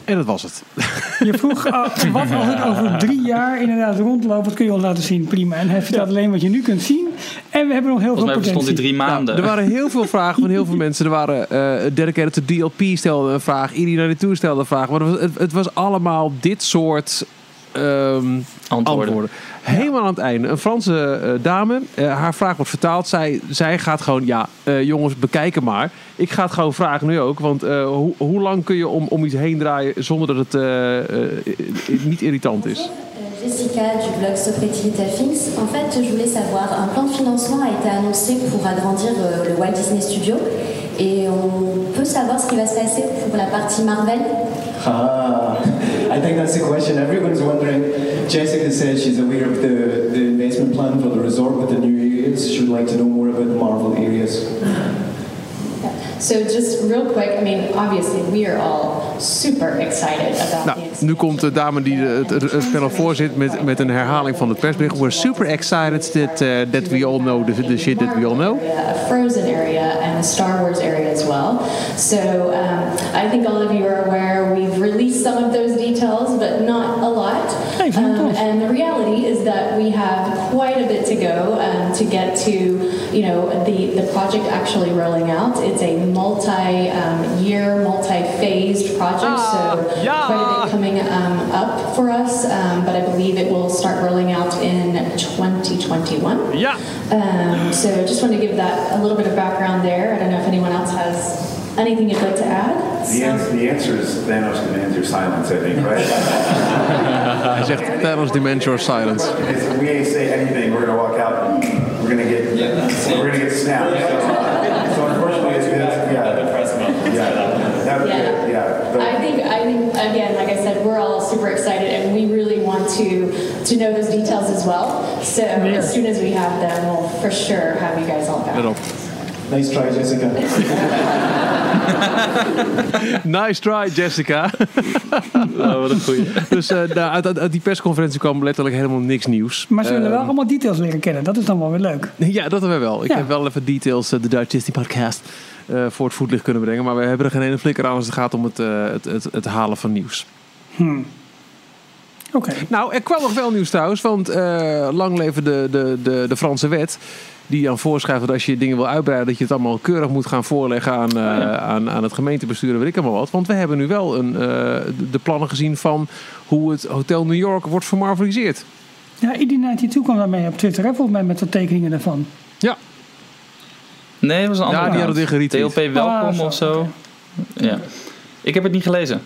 En dat was het. Je vroeg, ah, wat als ik over drie jaar inderdaad rondloop, wat kun je ons laten zien? Prima. En hij vertelt alleen wat je nu kunt zien. En we hebben nog heel Volgens mij veel bestond die drie maanden. Nou, er waren heel veel vragen van heel veel mensen. Er waren eh Dedicated DLP stelde een vraag. ID92 stelde een vraag. Maar het was, het, het was allemaal dit soort ehm, Antwoorden. antwoorden. Helemaal aan het einde. Een Franse eh, dame. eh, haar vraag wordt vertaald. Zij, zij gaat gewoon... Ja, eh, jongens, bekijken maar. Ik ga het gewoon vragen nu ook. Want eh, hoe, hoe lang kun je om, om iets heen draaien... zonder dat het eh, eh, niet irritant is? Jessica du blog Things. En fait, je voulais savoir, un plan de financement a été annoncé pour agrandir euh, le Walt Disney Studio. Et on peut savoir ce qui va se passer pour la partie Marvel Ah, I think that's the question everyone's wondering. Jessica said she's aware of the, the investment plan for the resort with the new areas. She would like to know more about the Marvel areas. So just real quick, I mean, obviously we are all super excited about Nou, the expansion. nu komt de dame die de- het, het, het panel voorzit met, met een herhaling van het persbericht. We're super excited that, uh, that we all know the, the shit that we all know. Area, a Frozen area and a Star Wars area as well. So um, I think all of you are aware we've some of those details, but not a lot. Um, and the reality is that we have quite a bit to go um, to get to, you know, the, the project actually rolling out. It's a multi-year, multi-phased project, so quite a bit coming um, up for us. Um, but I believe it will start rolling out in 2021. Ja. Um, so just want to give that a little bit of background there. I don't know if anyone else has anything you'd like to add. The answer, the answer is Thanos can end your silence, I think, right? Hij zegt Thanos Dimension of Silence. If we ain't say anything, we're gonna walk out and we're gonna get, we're gonna get snapped. So, so unfortunately, it's good, yeah. Yeah, that, Yeah. yeah. but- I think, I think, again, like I said, we're all super excited and we really want to, to know those details as well. So as soon as we have them, we'll for sure have you guys all back. Let op. Nice try, Jessica. Nice try, Jessica. Oh, wat een goeie. dus eh, nou, uit, uit- uit die persconferentie kwam letterlijk helemaal niks nieuws. Maar ze willen wel Ehm, allemaal details leren kennen. Dat is dan wel weer leuk. Ja, dat hebben we wel. Ik Ja. heb wel even details, eh, de Dutch Disney podcast, eh, voor het voetlicht kunnen brengen. Maar we hebben er geen ene flikker aan als het gaat om het, eh, het, het, het halen van nieuws. Oké. Nou, er kwam nog wel nieuws trouwens. Want eh, lang leven de, de, de, de Franse wet. Die aan voorschrijft dat als je dingen wil uitbreiden... dat je het allemaal keurig moet gaan voorleggen aan, eh, aan, aan het gemeentebestuur en weet ik allemaal wat. Want we hebben nu wel een, eh, de plannen gezien van hoe het Hotel New York wordt vermarveliseerd. Ja, ID92 kwam daarmee op Twitter, hè, volgens mij met wat tekeningen daarvan. Ja, Nee, dat was een andere Ja, die hadden het weer geretweet. TLP welkom Ah, zo, of zo. Ja. Ik heb het niet gelezen.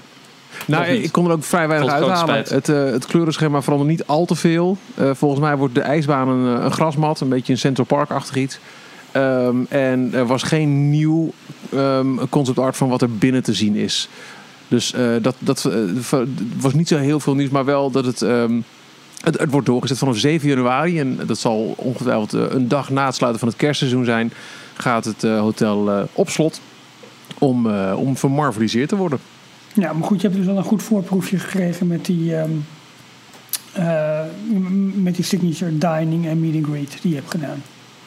Nou, ik kon er ook vrij weinig Tot uithalen. Het, eh, het kleurenschema verandert niet al te veel. Eh, volgens mij wordt de ijsbaan een, eh, een grasmat, een beetje een Central Park-achtig iets. Ehm, en er was geen nieuw ehm, concept art van wat er binnen te zien is. Dus eh, dat, dat was niet zo heel veel nieuws, maar wel dat het, ehm, het, het wordt doorgezet vanaf 7 januari. En dat zal ongetwijfeld een dag na het sluiten van het kerstseizoen zijn. Gaat het hotel op slot om, om vermarveliseerd te worden. Ja, maar goed, je hebt dus wel een goed voorproefje gekregen met die, ehm, eh, met die signature dining en meet and greet die je hebt gedaan.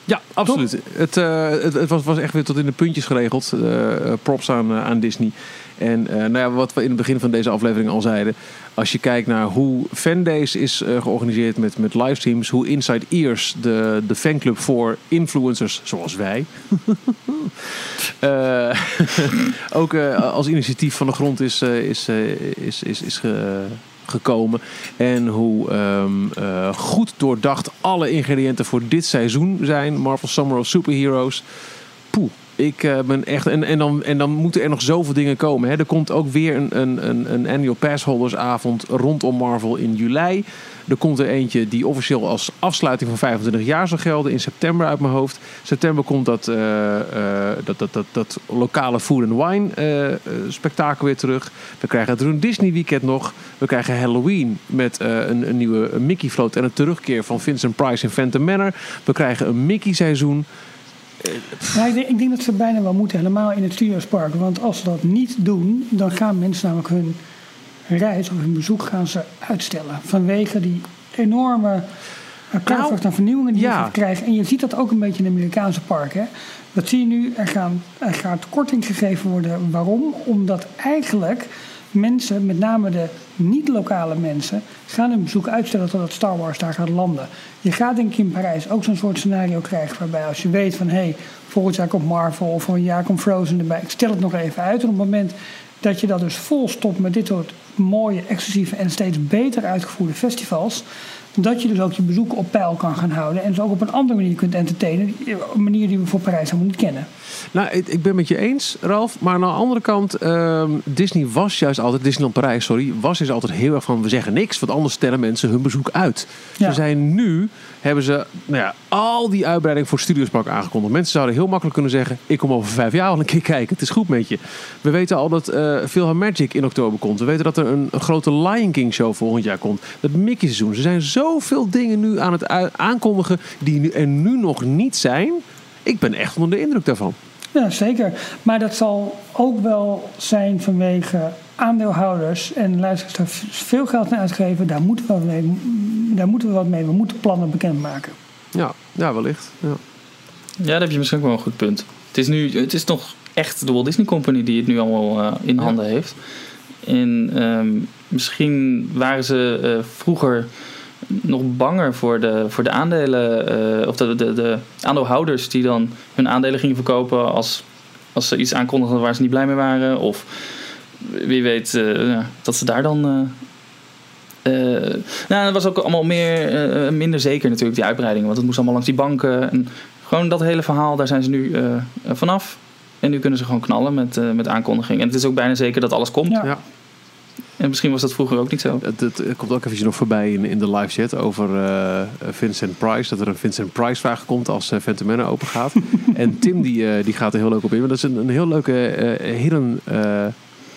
Ja, absoluut. Het, eh, het, het was, was echt weer tot in de puntjes geregeld. Eh, props aan, eh, aan Disney. En nou ja, wat we in het begin van deze aflevering al zeiden. Als je kijkt naar hoe Fandays is georganiseerd met, met livestreams. Hoe Inside Ears, de, de fanclub voor influencers zoals wij. ook als initiatief van de grond is, is, is, is, is ge- gekomen. En hoe ehm, eh, goed doordacht alle ingrediënten voor dit seizoen zijn. Marvel Summer of Superheroes. Poeh. Ik eh, ben echt. En, en, dan, en dan moeten er nog zoveel dingen komen. Hè. Er komt ook weer een, een, een, een annual passholdersavond rondom Marvel in juli. Er komt er eentje die officieel als afsluiting van 25 jaar zal gelden. In september uit mijn hoofd. September komt dat, eh, eh, dat, dat, dat, dat lokale food and wine eh, spektakel weer terug. We krijgen het Run Disney weekend nog. We krijgen Halloween met een, een nieuwe Mickey float en een terugkeer van Vincent Price in Phantom Manor. We krijgen een Mickey seizoen. Ja, ik, denk, ik denk dat ze bijna wel moeten, helemaal in het Studiospark. Want als ze dat niet doen, dan gaan mensen namelijk hun reis of hun bezoek gaan ze uitstellen. Vanwege die enorme uh, kracht aan vernieuwingen die Nou, ja. je krijgen. En je ziet dat ook een beetje in de Amerikaanse parken. Dat zie je nu, er, gaan, er gaat korting gegeven worden. Waarom? Omdat eigenlijk mensen, met name de niet-lokale mensen, gaan hun bezoek uitstellen totdat Star Wars daar gaat landen. Je gaat denk ik in Parijs ook zo'n soort scenario krijgen waarbij als je weet van hé, hey, volgend jaar komt Marvel of voor een jaar komt Frozen erbij. Ik stel het nog even uit. Op het moment dat je dat dus vol stopt met dit soort mooie, exclusieve en steeds beter uitgevoerde festivals. Dat je dus ook je bezoek op peil kan gaan houden. En zo ook op een andere manier kunt entertainen. Een manier die we voor Parijs helemaal niet kennen. Nou, ik, ik ben met je eens, Ralf. Maar aan de andere kant, ehm, Disney was juist altijd, Disneyland Parijs, sorry, was is altijd heel erg van we zeggen niks, want anders stellen mensen hun bezoek uit. Ja. Ze zijn nu, hebben ze nou ja, al die uitbreiding voor Studiospark aangekondigd. Mensen zouden heel makkelijk kunnen zeggen, ik kom over vijf jaar al een keer kijken, het is goed met je. We weten al dat eh Philhar Magic in oktober komt. We weten dat er een, grote Lion King show volgend jaar komt. Dat Mickey seizoen. Er zijn zoveel dingen nu aan het aankondigen die er nu nog niet zijn. Ik ben echt onder de indruk daarvan. Ja, zeker. Maar dat zal ook wel zijn vanwege aandeelhouders en luisteraars daar veel geld naar uitgeven. Daar moeten we, wat mee, daar moeten we wat mee. We moeten plannen bekendmaken. Ja, ja wellicht. Ja. Ja, daar heb je misschien ook wel een goed punt. Het is nu, het is toch echt de Walt Disney Company die het nu allemaal eh, in handen heeft. En ehm, misschien waren ze eh, vroeger nog banger voor de, voor de aandelen, eh, of de, de, de aandeelhouders die dan hun aandelen gingen verkopen als, als ze iets aankondigden waar ze niet blij mee waren. Of wie weet eh, ja, dat ze daar dan. eh, eh, nou, dat was ook allemaal meer, eh, minder zeker natuurlijk, die uitbreiding. Want het moest allemaal langs die banken. En gewoon dat hele verhaal, daar zijn ze nu eh, vanaf. En nu kunnen ze gewoon knallen met, eh, met aankondiging. En het is ook bijna zeker dat alles komt. Ja. Ja. En misschien was dat vroeger ook niet zo. Het, het, het komt ook eventjes nog voorbij in, in de live chat over eh, Vincent Price. Dat er een Vincent Price vraag komt als uh, Phantom Manor open gaat. en Tim die, eh, die gaat er heel leuk op in. Maar dat is een, een heel leuke eh hidden...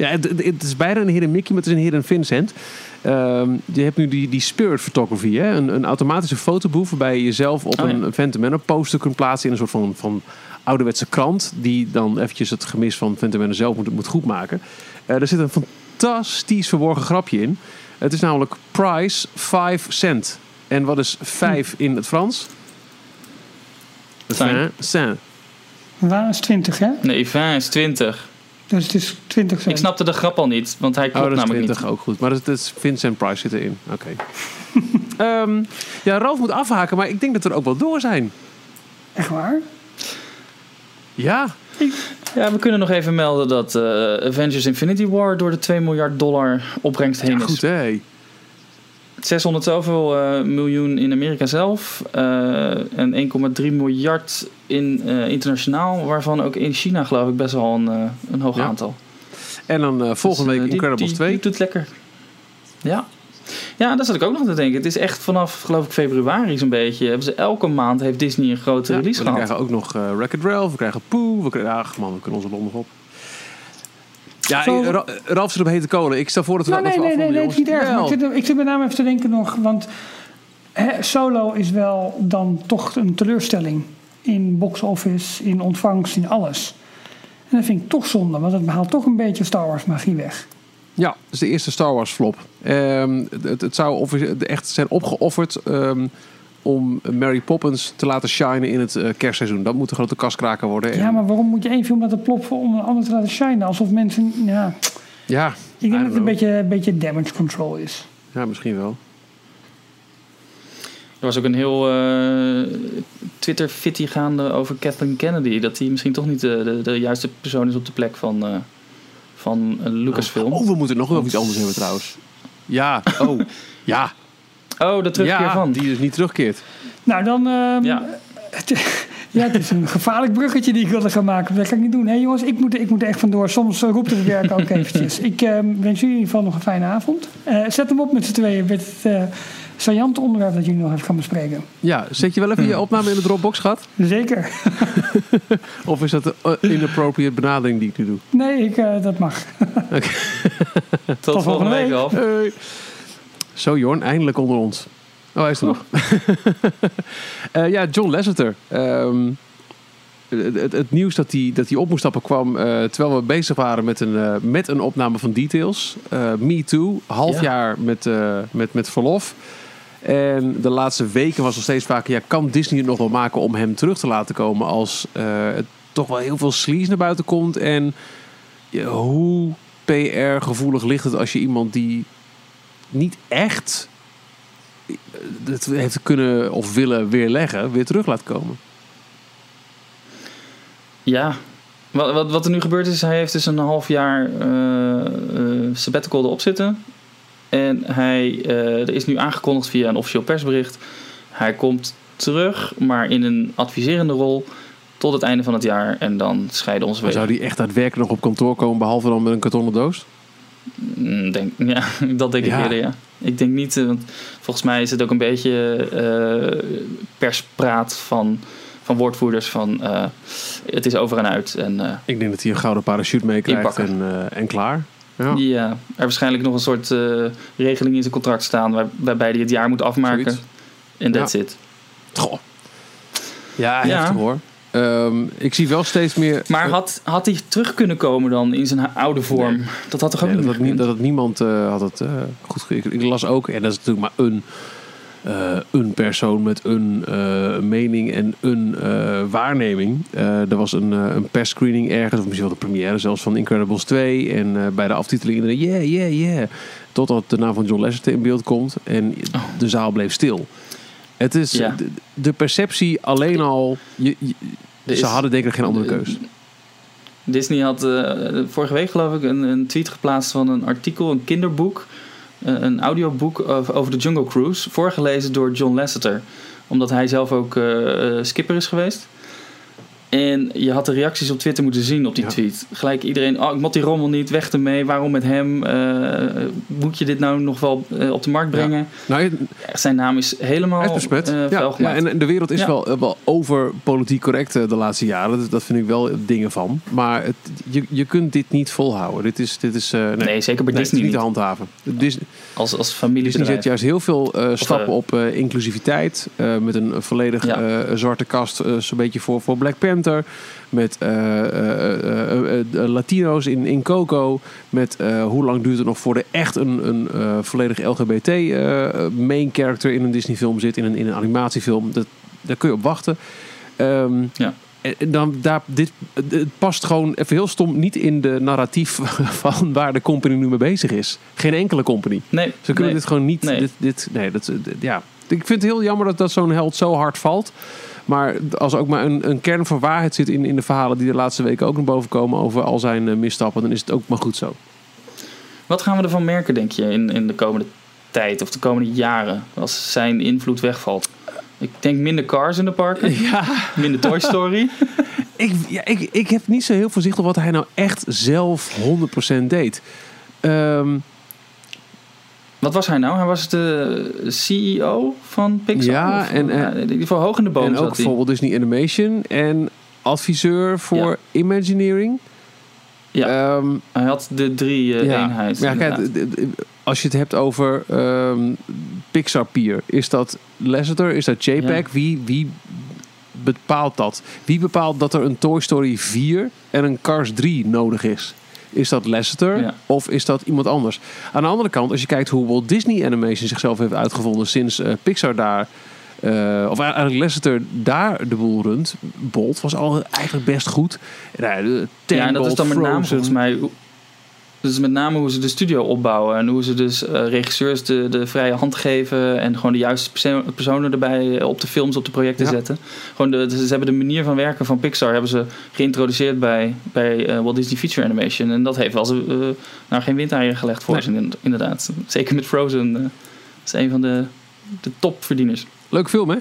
ja, het, is bijna een hidden Mickey, maar het is een hidden Vincent. Ehm, je hebt nu die, die spirit photography. Hè? Een, een automatische fotoboef waarbij je jezelf op Oh, ja. een Phantom Manor poster kunt plaatsen in een soort van... van ouderwetse krant die dan eventjes het gemis van Phantom Manor zelf moet, moet goedmaken. Eh er zit een fantastisch verborgen grapje in. Het is namelijk price 5 cent. En wat is 5 in het Frans? Cent. Cent. Waar is 20, hè? Nee, 5 is 20. Dus het is 20 cent. Ik snapte de grap al niet, want hij Oh, klopt is namelijk 20 niet. ook goed. Maar het is Vincent Price zit erin. Oké. Ehm, ja, Ralf moet afhaken, maar ik denk dat we er ook wel door zijn. Echt waar? Ja, Ja, we kunnen nog even melden dat eh, Avengers Infinity War door de 2 miljard dollar opbrengst heen ja is. goed hè. 600 zoveel eh, miljoen in Amerika zelf eh, en 1,3 miljard in, eh, internationaal, waarvan ook in China geloof ik best wel een, een hoog Ja. aantal. En dan eh, volgende Dus, week eh, die- Incredibles die, 2. Die doet lekker. Ja. Ja, daar zat ik ook nog te denken. Het is echt vanaf, geloof ik, februari zo'n beetje. Hebben ze elke maand heeft Disney een grote Ja, release we gehad. krijgen ook nog Wreck-It Ralph, we krijgen Pooh, we krijgen... Ach man, we kunnen onze landen op. Ja, Zo- Ra- Ralf zit op hete kolen. Ik stel voor dat we Nou, dat nee, even nee, nee, nee, niet erg. ik, zit, ik zit met name even te denken nog, want Solo is wel dan toch een teleurstelling in box office, in ontvangst, in alles. En dat vind ik toch zonde, want het haalt toch een beetje Star Wars magie weg. Ja, dat is de eerste Star Wars flop. Ehm, het, het zou echt zijn opgeofferd ehm, om Mary Poppins te laten shinen in het eh, kerstseizoen. Dat moet een grote kaskraker worden. En- Ja, maar waarom moet je één film laten ploppen om een ander te laten shinen? Alsof mensen, ja... ja, Ik denk dat het een beetje, een beetje damage control is. ja, misschien wel. Er was ook een heel eh, Twitter-fitty gaande over Kathleen Kennedy. Dat hij misschien toch niet de, de, de juiste persoon is op de plek van, eh, van eh, Lucasfilm. Oh, we moeten nog wel iets anders hebben trouwens. Ja, oh, ja. Oh, de terugkeer ja, van. die dus niet terugkeert. Nou, dan... ehm, Ja. het, ja, het is een gevaarlijk bruggetje die ik wilde gaan maken. Dat kan ik niet doen. Hé jongens, ik moet, ik moet er echt vandoor. Soms eh, roept het werk ook eventjes. Ik ehm, wens jullie in ieder geval nog een fijne avond. Eh, zet hem op met z'n tweeën met het eh saillante onderwerp dat jullie nog even gaan bespreken. Ja, zet je wel even je opname in de Dropbox, schat? Zeker. Of is dat de uh, inappropriate benadering die ik nu doe? Nee, ik, eh, dat mag. Tot, volgende week al. Hey. Zo Jorn, eindelijk onder ons. Oh, hij is er nog. Eh, ja, John Lasseter. Ehm, het, het, het nieuws dat hij dat op moest stappen kwam eh, terwijl we bezig waren met een, eh, met een opname van Details. Me Too, half Ja. jaar met, met, met verlof. En de laatste weken was nog steeds vaker... Ja, kan Disney het nog wel maken om hem terug te laten komen... als het toch wel heel veel sleaze naar buiten komt... en ja, hoe PR-gevoelig ligt het als je iemand die niet echt eh, het heeft kunnen of willen weerleggen, weer terug laat komen? Ja, wat, wat, wat er nu gebeurd is, hij heeft dus een half jaar eh eh, sabbatical erop zitten. En hij, er is nu aangekondigd via een officieel persbericht. Hij komt terug, maar in een adviserende rol tot het einde van het jaar. En dan scheiden onze wegen. zou die echt daadwerkelijk nog op kantoor komen, behalve dan met een kartonnen doos? Mm, Denk, ja, dat denk Ja. ik eerder, ja. Ik denk niet, eh, want volgens mij is het ook een beetje eh, perspraat van, van woordvoerders van eh, het is over en uit. En Ik denk dat hij een gouden parachute meekrijgt en, en klaar. Ja. ja, er waarschijnlijk nog een soort regeling in zijn contract staan waar, waarbij hij het jaar moet afmaken. En that's Ja. it. Goh. Ja, Ja. heftig hoor. Ehm, ik zie wel steeds meer... Maar had, had hij terug kunnen komen dan in zijn oude vorm? Dat had toch ook Nee, niet dat, dat had niemand eh, had het eh, goed ge- ik, las ook, en dat is natuurlijk maar een, eh, een persoon met een mening en een waarneming. Er was een, een persscreening ergens, of misschien wel de première zelfs van Incredibles 2. En bij de aftiteling iedereen, yeah, yeah, yeah. Totdat de naam van John Lasseter in beeld komt en de zaal bleef stil. Het is Ja. de, de perceptie alleen al. Je, je- ze is- hadden denk ik geen andere keus. Disney had eh, vorige week geloof ik een, een tweet geplaatst van een artikel, een kinderboek, eh, een audioboek over, de Jungle Cruise, voorgelezen door John Lasseter, omdat hij zelf ook eh, skipper is geweest. En je had de reacties op Twitter moeten zien op die Ja. tweet. Gelijk iedereen, oh ik mot die rommel niet, weg ermee, waarom met hem? Eh, moet je dit nou nog wel eh, op de markt brengen? Nou, je- Zijn naam is helemaal is besmet. eh, ja, ja, en, de wereld is wel, wel over politiek correct de laatste jaren. Dat, dat vind ik wel dingen van. Maar het, je, je kunt dit niet volhouden. Dit is, dit is, nee. Nee, zeker bij Nee, Disney niet niet. te handhaven. Disney, Als, als Disney familiebedrijf. zet juist heel veel eh, stappen eh, op eh, inclusiviteit. met een volledig Ja. zwarte kast, zo'n beetje voor, voor Black Panther. Met Latino's in, in Coco. Met hoe lang duurt het nog voor er echt een, een volledig LGBT main character in een Disney film zit. In een, in een animatiefilm. Dat, daar kun je op wachten. Ehm, Ja. En dan, daar, dit, het past gewoon even heel stom niet in de narratief van waar de company nu mee bezig is. Geen enkele company. Nee, Ze kunnen nee. dit gewoon niet. Nee. Dit, dit, nee, dat, dit- ja. Ik vind het heel jammer dat, dat zo'n held zo hard valt. Maar als er ook maar een, een kern van waarheid zit in, in de verhalen die de laatste weken ook naar boven komen over al zijn eh, misstappen, dan is het ook maar goed zo. Wat gaan we ervan merken, denk je, in, in de komende tijd of de komende jaren, als zijn invloed wegvalt? Ik denk minder cars in de parken, Ja, minder Toy Story. ik, ja, ik, ik heb niet zo heel veel zicht op wat hij nou echt zelf 100% deed. Ehm, Wat was hij nou? Hij was de CEO van Pixar? Ja, Of- en, eh, in ieder geval hoog in de boom en ook hij. voor Walt Disney Animation en adviseur voor Ja. Imagineering. Ja. Ehm, Hij had de drie eh, eenheid. Ja, kijk, als je het hebt over ehm, Pixar Pier, is dat Lasseter, is dat JPEG? Ja. Wie, wie bepaalt dat? Wie bepaalt dat er een Toy Story 4 en een Cars 3 nodig is? Is dat Lasseter Ja. of is dat iemand anders? Aan de andere kant, als je kijkt hoe Walt Disney Animation zichzelf heeft uitgevonden sinds eh, Pixar daar, eh, of eigenlijk Lasseter daar de boel runt. Bolt was al eigenlijk best goed. Uh, ja, en dat is dan met name volgens mij. Dus met name hoe ze de studio opbouwen en hoe ze dus eh, regisseurs de, de vrije hand geven en gewoon de juiste perso- personen erbij eh, op de films, op de projecten Ja. zetten. Gewoon de, ze hebben de manier van werken van Pixar hebben ze geïntroduceerd bij, bij eh, Walt Disney Feature Animation. En dat heeft wel ze, nou, geen windeieren gelegd voor Nee. ze in- inderdaad. Zeker met Frozen. dat is een van de, de topverdieners. Leuk film, hè?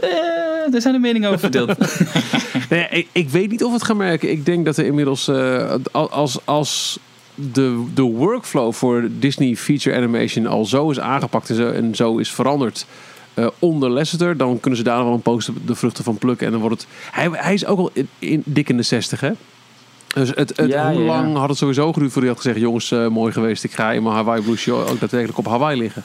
Eh, er zijn de meningen over verdeeld. Nee, ik, ik weet niet of we het gaan merken. Ik denk dat er inmiddels, eh, als, als de, de workflow voor Disney Feature Animation al zo is aangepakt en zo, en zo is veranderd eh, onder Lasseter, dan kunnen ze daar nog wel een post de vruchten van plukken. En dan wordt het. Hij, hij is ook al in, in- dik in de 60, hè? Dus het, het, Ja, hoe ja, ja. lang had het sowieso geduurd voordat hij had gezegd: Jongens, eh, mooi geweest. Ik ga in mijn Hawaii Blue Show ook daadwerkelijk op Hawaii liggen.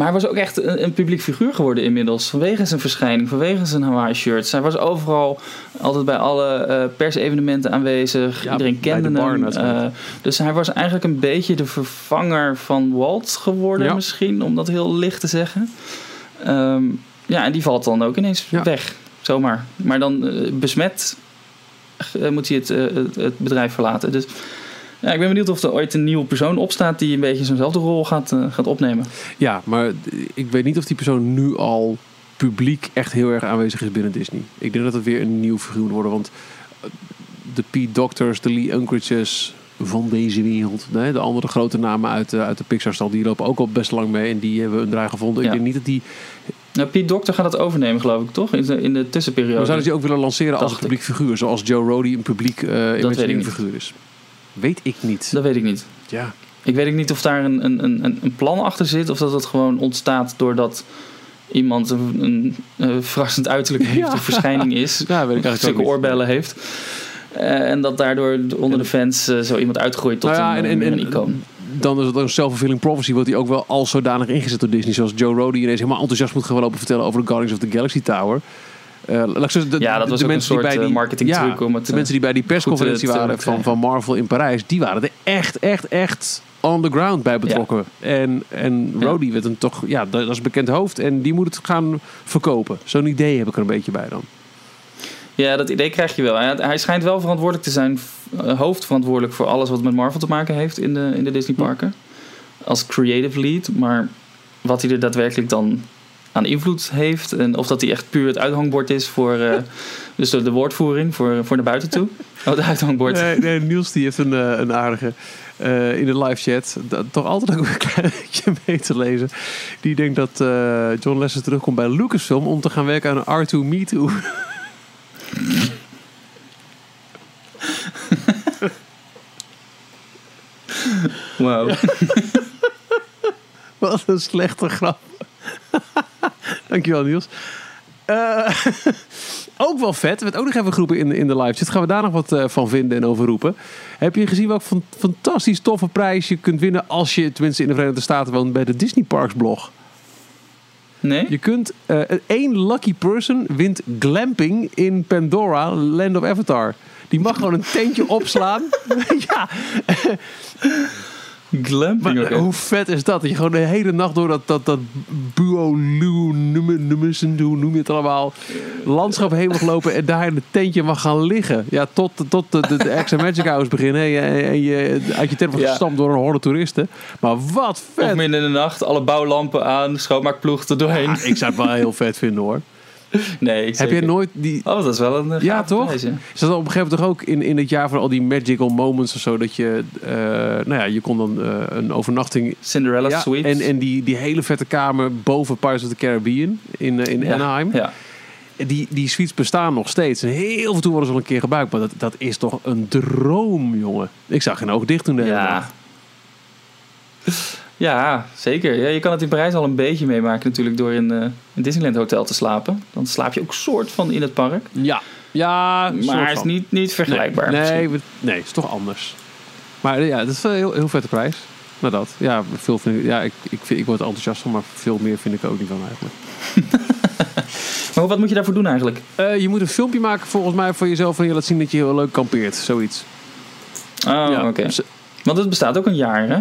Maar hij was ook echt een, een publiek figuur geworden inmiddels. Vanwege zijn verschijning, vanwege zijn Hawaii shirts. Hij was overal, altijd bij alle eh, persevenementen aanwezig. Ja, Iedereen kende bar hem. Eh, dus hij was eigenlijk een beetje de vervanger van Walt geworden Ja. misschien. Om dat heel licht te zeggen. Ehm, ja, en die valt dan ook ineens Ja. weg. Zomaar. Maar dan eh, besmet moet hij het, het, het bedrijf verlaten. Dus ja, ik ben benieuwd of er ooit een nieuwe persoon opstaat die een beetje zo'nzelfde rol gaat, eh, gaat opnemen. Ja, maar ik weet niet of die persoon nu al publiek echt heel erg aanwezig is binnen Disney. Ik denk dat het weer een nieuw figuur moet worden. Want eh, de Pete Doctors, de Lee Unkrages van deze wereld. Nee, de andere grote namen uit, de- uit de Pixar-stal, die lopen ook al best lang mee. En die hebben hun draai gevonden. Ja. Ik denk niet dat die... Nou, Piet Dokter gaat het overnemen, geloof ik, toch? In de, in de tussenperiode. Maar zouden ze die ook willen lanceren als een ik. publiek figuur? Zoals Joe Rody een publiek eh niet. figuur is. Weet ik niet. Dat weet ik niet. Ja. Ik weet ook niet of daar een, een, een, een plan achter zit. Of dat het gewoon ontstaat doordat iemand een, een, eh, verrassend uiterlijk heeft. Ja. Of verschijning is. Ja, weet ik eigenlijk oorbellen heeft. Eh, en dat daardoor onder de fans eh, zo iemand uitgroeit tot Nou ja, een, en- en- een icoon. Dan is het een self-fulfilling prophecy. Wordt hij ook wel als zodanig ingezet door Disney. Zoals Joe Rody ineens helemaal enthousiast moet gaan lopen vertellen over de Guardians of the Galaxy Tower. Eh, de, Ja, dat was de mensen die bij die eh, marketingtruc ja, om het, de mensen die bij die persconferentie eh, te waren van, van Marvel in Parijs, die waren er echt, echt, echt on the ground bij betrokken. En, en Ja. Rody werd een toch, ja, dat is bekend hoofd en die moet het gaan verkopen. Zo'n idee heb ik er een beetje bij dan. Ja, dat idee krijg je wel. Hij, hij schijnt wel verantwoordelijk te zijn, hoofdverantwoordelijk voor alles wat met Marvel te maken heeft in de, in de Disney parken. Als creative lead. Maar wat hij er daadwerkelijk dan aan invloed heeft. En of dat hij echt puur het uithangbord is voor eh, dus de, de woordvoering voor, voor naar buiten toe. Oh, het uithangbord. Nee, nee, Niels die heeft een, eh, een aardige eh, in de live chat. dat- toch altijd ook een klein beetje mee te lezen. Die denkt dat John Lester terugkomt bij Lucasfilm om te gaan werken aan een R2 Me Too. Wauw. Wat een slechte grap. Dankjewel Niels. Eh, ook wel vet. Er werd ook nog even geroepen in, in de live chat. Gaan we daar nog wat eh, van vinden en over roepen. Heb je gezien welk fan- fantastisch toffe prijs je kunt winnen als je tenminste in de Verenigde Staten woont bij de Disney Parks blog? Nee? Je kunt eh, één lucky person wint glamping in Pandora, Land of Avatar. Die mag gewoon een tentje opslaan. ja, Glamping maar hoe vet is dat? Dat je gewoon de hele nacht door dat, dat, dat Buolu, noem je het allemaal, landschap heen mag lopen en daar in het tentje mag gaan liggen. Ja, tot, tot de, de, de Extra Magic Hours beginnen en je, en je uit je tent wordt gestampt door een horde toeristen. Maar wat Of vet! midden in de nacht, alle bouwlampen aan, schoonmaakploeg er doorheen. Ja, ik zou het wel heel vet vinden hoor. Nee, ik Heb jij nooit die... Oh, dat is wel een eh, Ja, toch? prijs, ja. Is dat op een gegeven moment toch ook in, in het jaar van al die magical moments of zo, dat je, eh, nou ja, je kon dan eh, een overnachting Cinderella ja, Suite. en, en die, die hele vette kamer boven Pirates of the Caribbean in, in Ja, Anaheim. Ja. Die, die suites bestaan nog steeds. En heel veel toe worden ze al een keer gebruikt. Maar dat, dat is toch een droom, jongen. Ik zag geen oog dicht toen de hele Ja. dag. Ja, zeker. Ja, je kan het in Parijs al een beetje meemaken natuurlijk door in eh, een Disneyland hotel te slapen. Dan slaap je ook soort van in het park. Ja, ja Maar het is niet, niet vergelijkbaar. Nee, nee, we- nee, het is toch anders. Maar eh, ja, dat is wel een heel, heel vette prijs. Maar dat, ja, veel vind ik, ja ik, ik, vind, ik word enthousiast van, maar veel meer vind ik ook niet van eigenlijk. Maar wat moet je daarvoor doen eigenlijk? Eh, je moet een filmpje maken volgens mij voor jezelf en je laat zien dat je heel leuk kampeert. Zoiets. Oh, Ja, oké. dus- Want het bestaat ook een jaar, hè?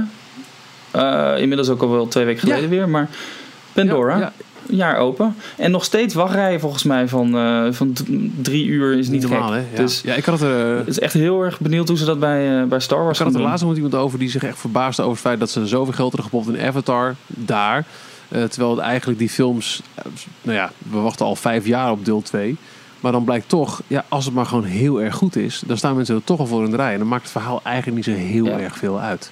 Eh, inmiddels ook al wel twee weken geleden Ja. weer. Maar Pandora, Ja, ja. een jaar open. En nog steeds wachtrijen volgens mij van, eh, van drie uur is niet normaal, gek. hè? Ja. Dus ja, ik had het er, het is echt heel erg benieuwd hoe ze dat bij, eh, bij Star Wars ik had het er laatst nog met iemand over die zich echt verbaasde over het feit dat ze zoveel geld hadden gepopt in Avatar daar. Eh, terwijl het eigenlijk die films, eh, nou ja, we wachten al vijf jaar op deel 2. Maar dan blijkt toch, ja, als het maar gewoon heel erg goed is, dan staan mensen er toch al voor in de rij. En dan maakt het verhaal eigenlijk niet zo heel Ja. erg veel uit.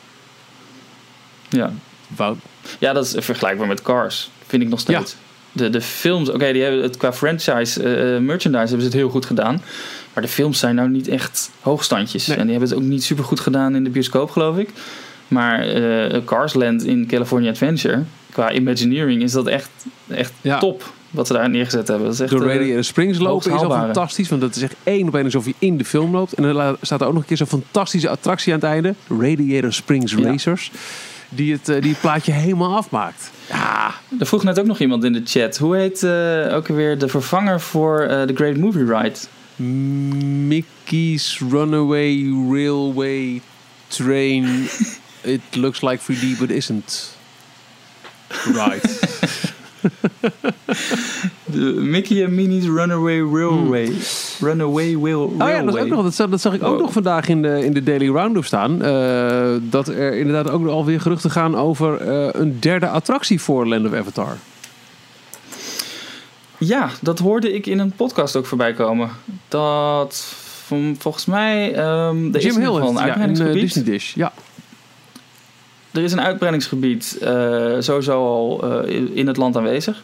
Ja. Wout, ja, dat is vergelijkbaar met Cars. Vind ik nog steeds. De, de films, oké, die hebben het qua franchise eh, merchandise hebben ze het heel goed gedaan. Maar de films zijn nou niet echt hoogstandjes. Nee. En die hebben het ook niet super goed gedaan in de bioscoop, geloof ik. Maar eh Cars Land in California Adventure, qua Imagineering, is dat echt, echt Ja. top wat ze daar neergezet hebben. Dat is echt, Door eh, Radiator Springs lopen is al fantastisch. Want dat is echt één op één alsof je in de film loopt. En dan la- staat er ook nog een keer zo'n fantastische attractie aan het einde. Radiator Springs Ja. Die het, eh, die het plaatje helemaal afmaakt. Ja, Er vroeg net ook nog iemand in de chat. Hoe heet eh, ook weer de vervanger voor eh, The Great Movie Ride? Mickey's Runaway Railway Train. It looks like 3D, but isn't. Right. De Mickey en Minnie's Runaway Railway. Hmm. Runaway Will Oh ja, dat, is ook nog, dat, zag, dat zag ik ook Wow. nog vandaag in de, in de Daily Roundup staan. eh, dat er inderdaad ook alweer geruchten gaan over eh, een derde attractie voor Land of Avatar. Ja, dat hoorde ik in een podcast ook voorbij komen. Dat volgens mij. is Jim Hill heeft ja, eh. Disney Dish. Ja. Er is een uitbreidingsgebied eh, sowieso al eh, in- het land aanwezig.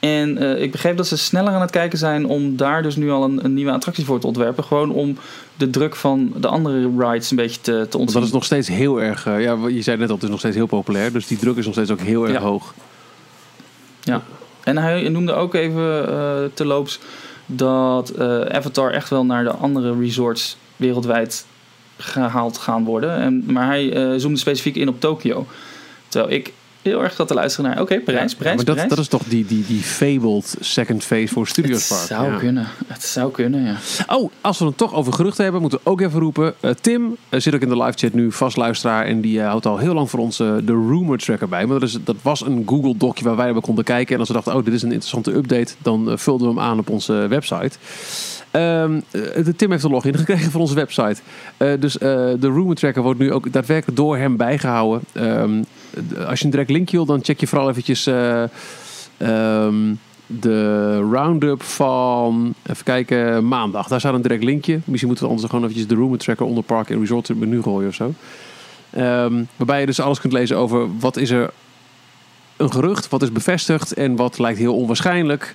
En eh, ik begreep dat ze sneller aan het kijken zijn om daar dus nu al een, een nieuwe attractie voor te ontwerpen. Gewoon om de druk van de andere rides een beetje te, te Want dat is nog steeds heel erg... ja, je zei net al, het is nog steeds heel populair. Dus die druk is nog steeds ook heel erg Ja. hoog. Ja. En hij noemde ook even eh terloops dat eh, Avatar echt wel naar de andere resorts wereldwijd gehaald gaan worden. En, maar hij eh, zoomde specifiek in op Tokio. Terwijl ik heel erg zat te luisteren naar, oké, Parijs, Ja, Parijs, maar dat, Parijs. dat is toch die, die, die fabled second phase voor Studios het Park. zou Ja. kunnen. Het zou kunnen, ja. Oh, als we het toch over geruchten hebben, moeten we ook even roepen. Eh, Tim eh, zit ook in de live chat nu, vast luisteraar. En die houdt al heel lang voor ons de rumor tracker bij. Maar dat, is, dat was een Google docje waar wij op konden kijken. En als we dachten, oh, dit is een interessante update, dan vulden we hem aan op onze website. De Tim heeft een login gekregen van onze website. Eh, dus eh, de rumor tracker wordt nu ook daadwerkelijk door hem bijgehouden. Ehm, als je een direct linkje wil, dan check je vooral eventjes... eh, ehm, de roundup van, even kijken, maandag. Daar staat een direct linkje. Misschien moeten we anders gewoon eventjes de rumor tracker onder park en resort menu gooien of zo. Waarbij je dus alles kunt lezen over wat is er een gerucht, wat is bevestigd en wat lijkt heel onwaarschijnlijk.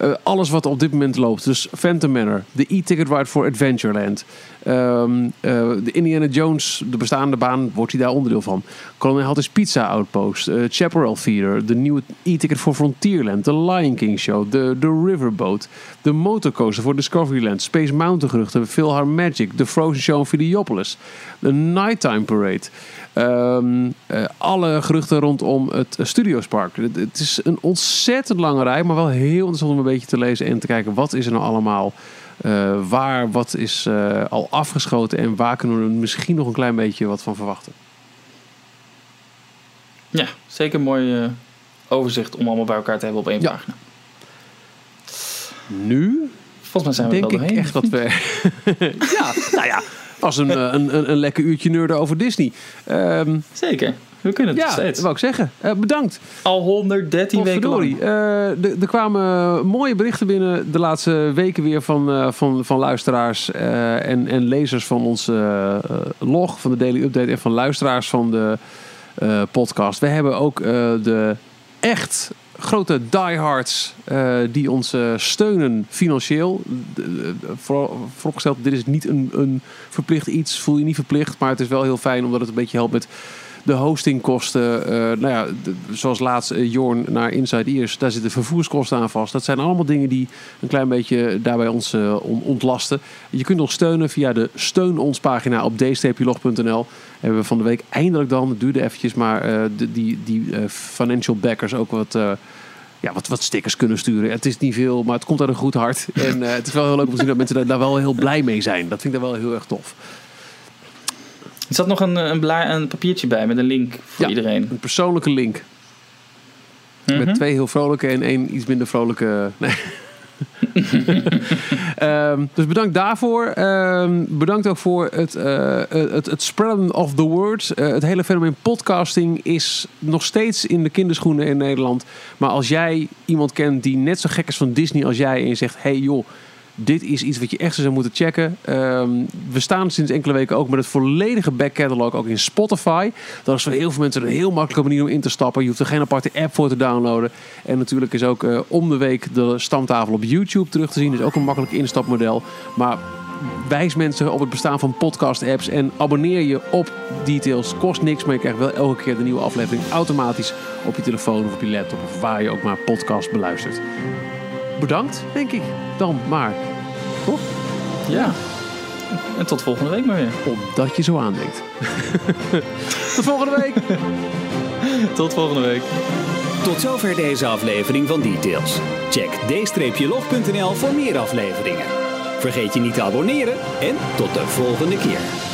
Eh, alles wat op dit moment loopt. Dus Phantom Manor, de e-ticket ride voor Adventureland. Ehm, eh, de Indiana Jones, de bestaande baan, wordt hij daar onderdeel van. Colonel Hattis Pizza Outpost, eh Chaparral Theater, de nieuwe e-ticket voor Frontierland, de Lion King Show, de, de Riverboat, de motorcoaster voor Discoveryland, Space Mountain geruchten, Philhar Magic, de Frozen Show in Videopolis, de Nighttime Parade. Ehm, eh, alle geruchten rondom het Studiospark. Het, het is een ontzettend lange rij, maar wel heel interessant om een beetje te lezen en te kijken wat is er nou allemaal. eh, waar wat is eh, al afgeschoten en waar kunnen we er misschien nog een klein beetje wat van verwachten. Ja, zeker een mooi overzicht om allemaal bij elkaar te hebben op één Ja. pagina. Nu Volgens mij zijn we er denk wel ik doorheen. echt dat we. ja, nou ja, als een, eh, een, een, een lekker uurtje nerden over Disney. Ehm, Zeker, we kunnen het ja, steeds. dat wou ik zeggen. Eh, bedankt. Al 113 weken lang. Eh, er- kwamen mooie berichten binnen de laatste weken weer van, van, van luisteraars en, en lezers van onze log, van de Daily Update en van luisteraars van de podcast. We hebben ook de echt grote diehards eh, die ons eh, steunen financieel. Voor, vooropgesteld, dit is niet een, een verplicht iets, voel je niet verplicht, maar het is wel heel fijn omdat het een beetje helpt met de hostingkosten, eh, nou ja, zoals laatst eh, Jorn naar Inside Ears, daar zitten vervoerskosten aan vast. Dat zijn allemaal dingen die een klein beetje daarbij ons eh, on- ontlasten. Je kunt ons steunen via de steun ons pagina op d-log.nl. Hebben we van de week eindelijk dan, het duurde eventjes, maar de- die, die financial backers ook wat... ja, wat, wat stickers kunnen sturen. Het is niet veel, maar het komt uit een goed hart. En het is wel heel leuk om te zien dat mensen daar, daar wel heel blij mee zijn. Dat vind ik dan wel heel erg tof. Er zat nog een, eh, een, bla- een papiertje bij met een link voor Ja. iedereen. Een persoonlijke link. Mhm. Met twee heel vrolijke en één iets minder vrolijke. Nee. Ehm, dus bedankt daarvoor. Ehm, bedankt ook voor het, eh, het, het spreaden of the word. Het hele fenomeen podcasting is nog steeds in de kinderschoenen in Nederland. Maar als jij iemand kent die net zo gek is van Disney als jij... en je zegt, hey joh, dit is iets wat je echt zou moeten checken. Ehm, we staan sinds enkele weken ook met het volledige back catalog ook in Spotify. Dat is voor heel veel mensen een heel makkelijke manier om in te stappen. Je hoeft er geen aparte app voor te downloaden. En natuurlijk is ook eh, om de week de stamtafel op YouTube terug te zien. Dat is ook een makkelijk instapmodel. Maar wijs mensen op het bestaan van podcast-apps en abonneer je op Details. Kost niks, maar je krijgt wel elke keer de nieuwe aflevering automatisch op je telefoon of op je laptop of waar je ook maar podcast beluistert. Bedankt, denk ik. Dan maar. Toch? Ja. En tot volgende week maar weer. Omdat je zo aandenkt. Tot volgende week. Tot volgende week. Tot zover deze aflevering van Details. Check d-log.nl voor meer afleveringen. Vergeet je niet te abonneren en tot de volgende keer.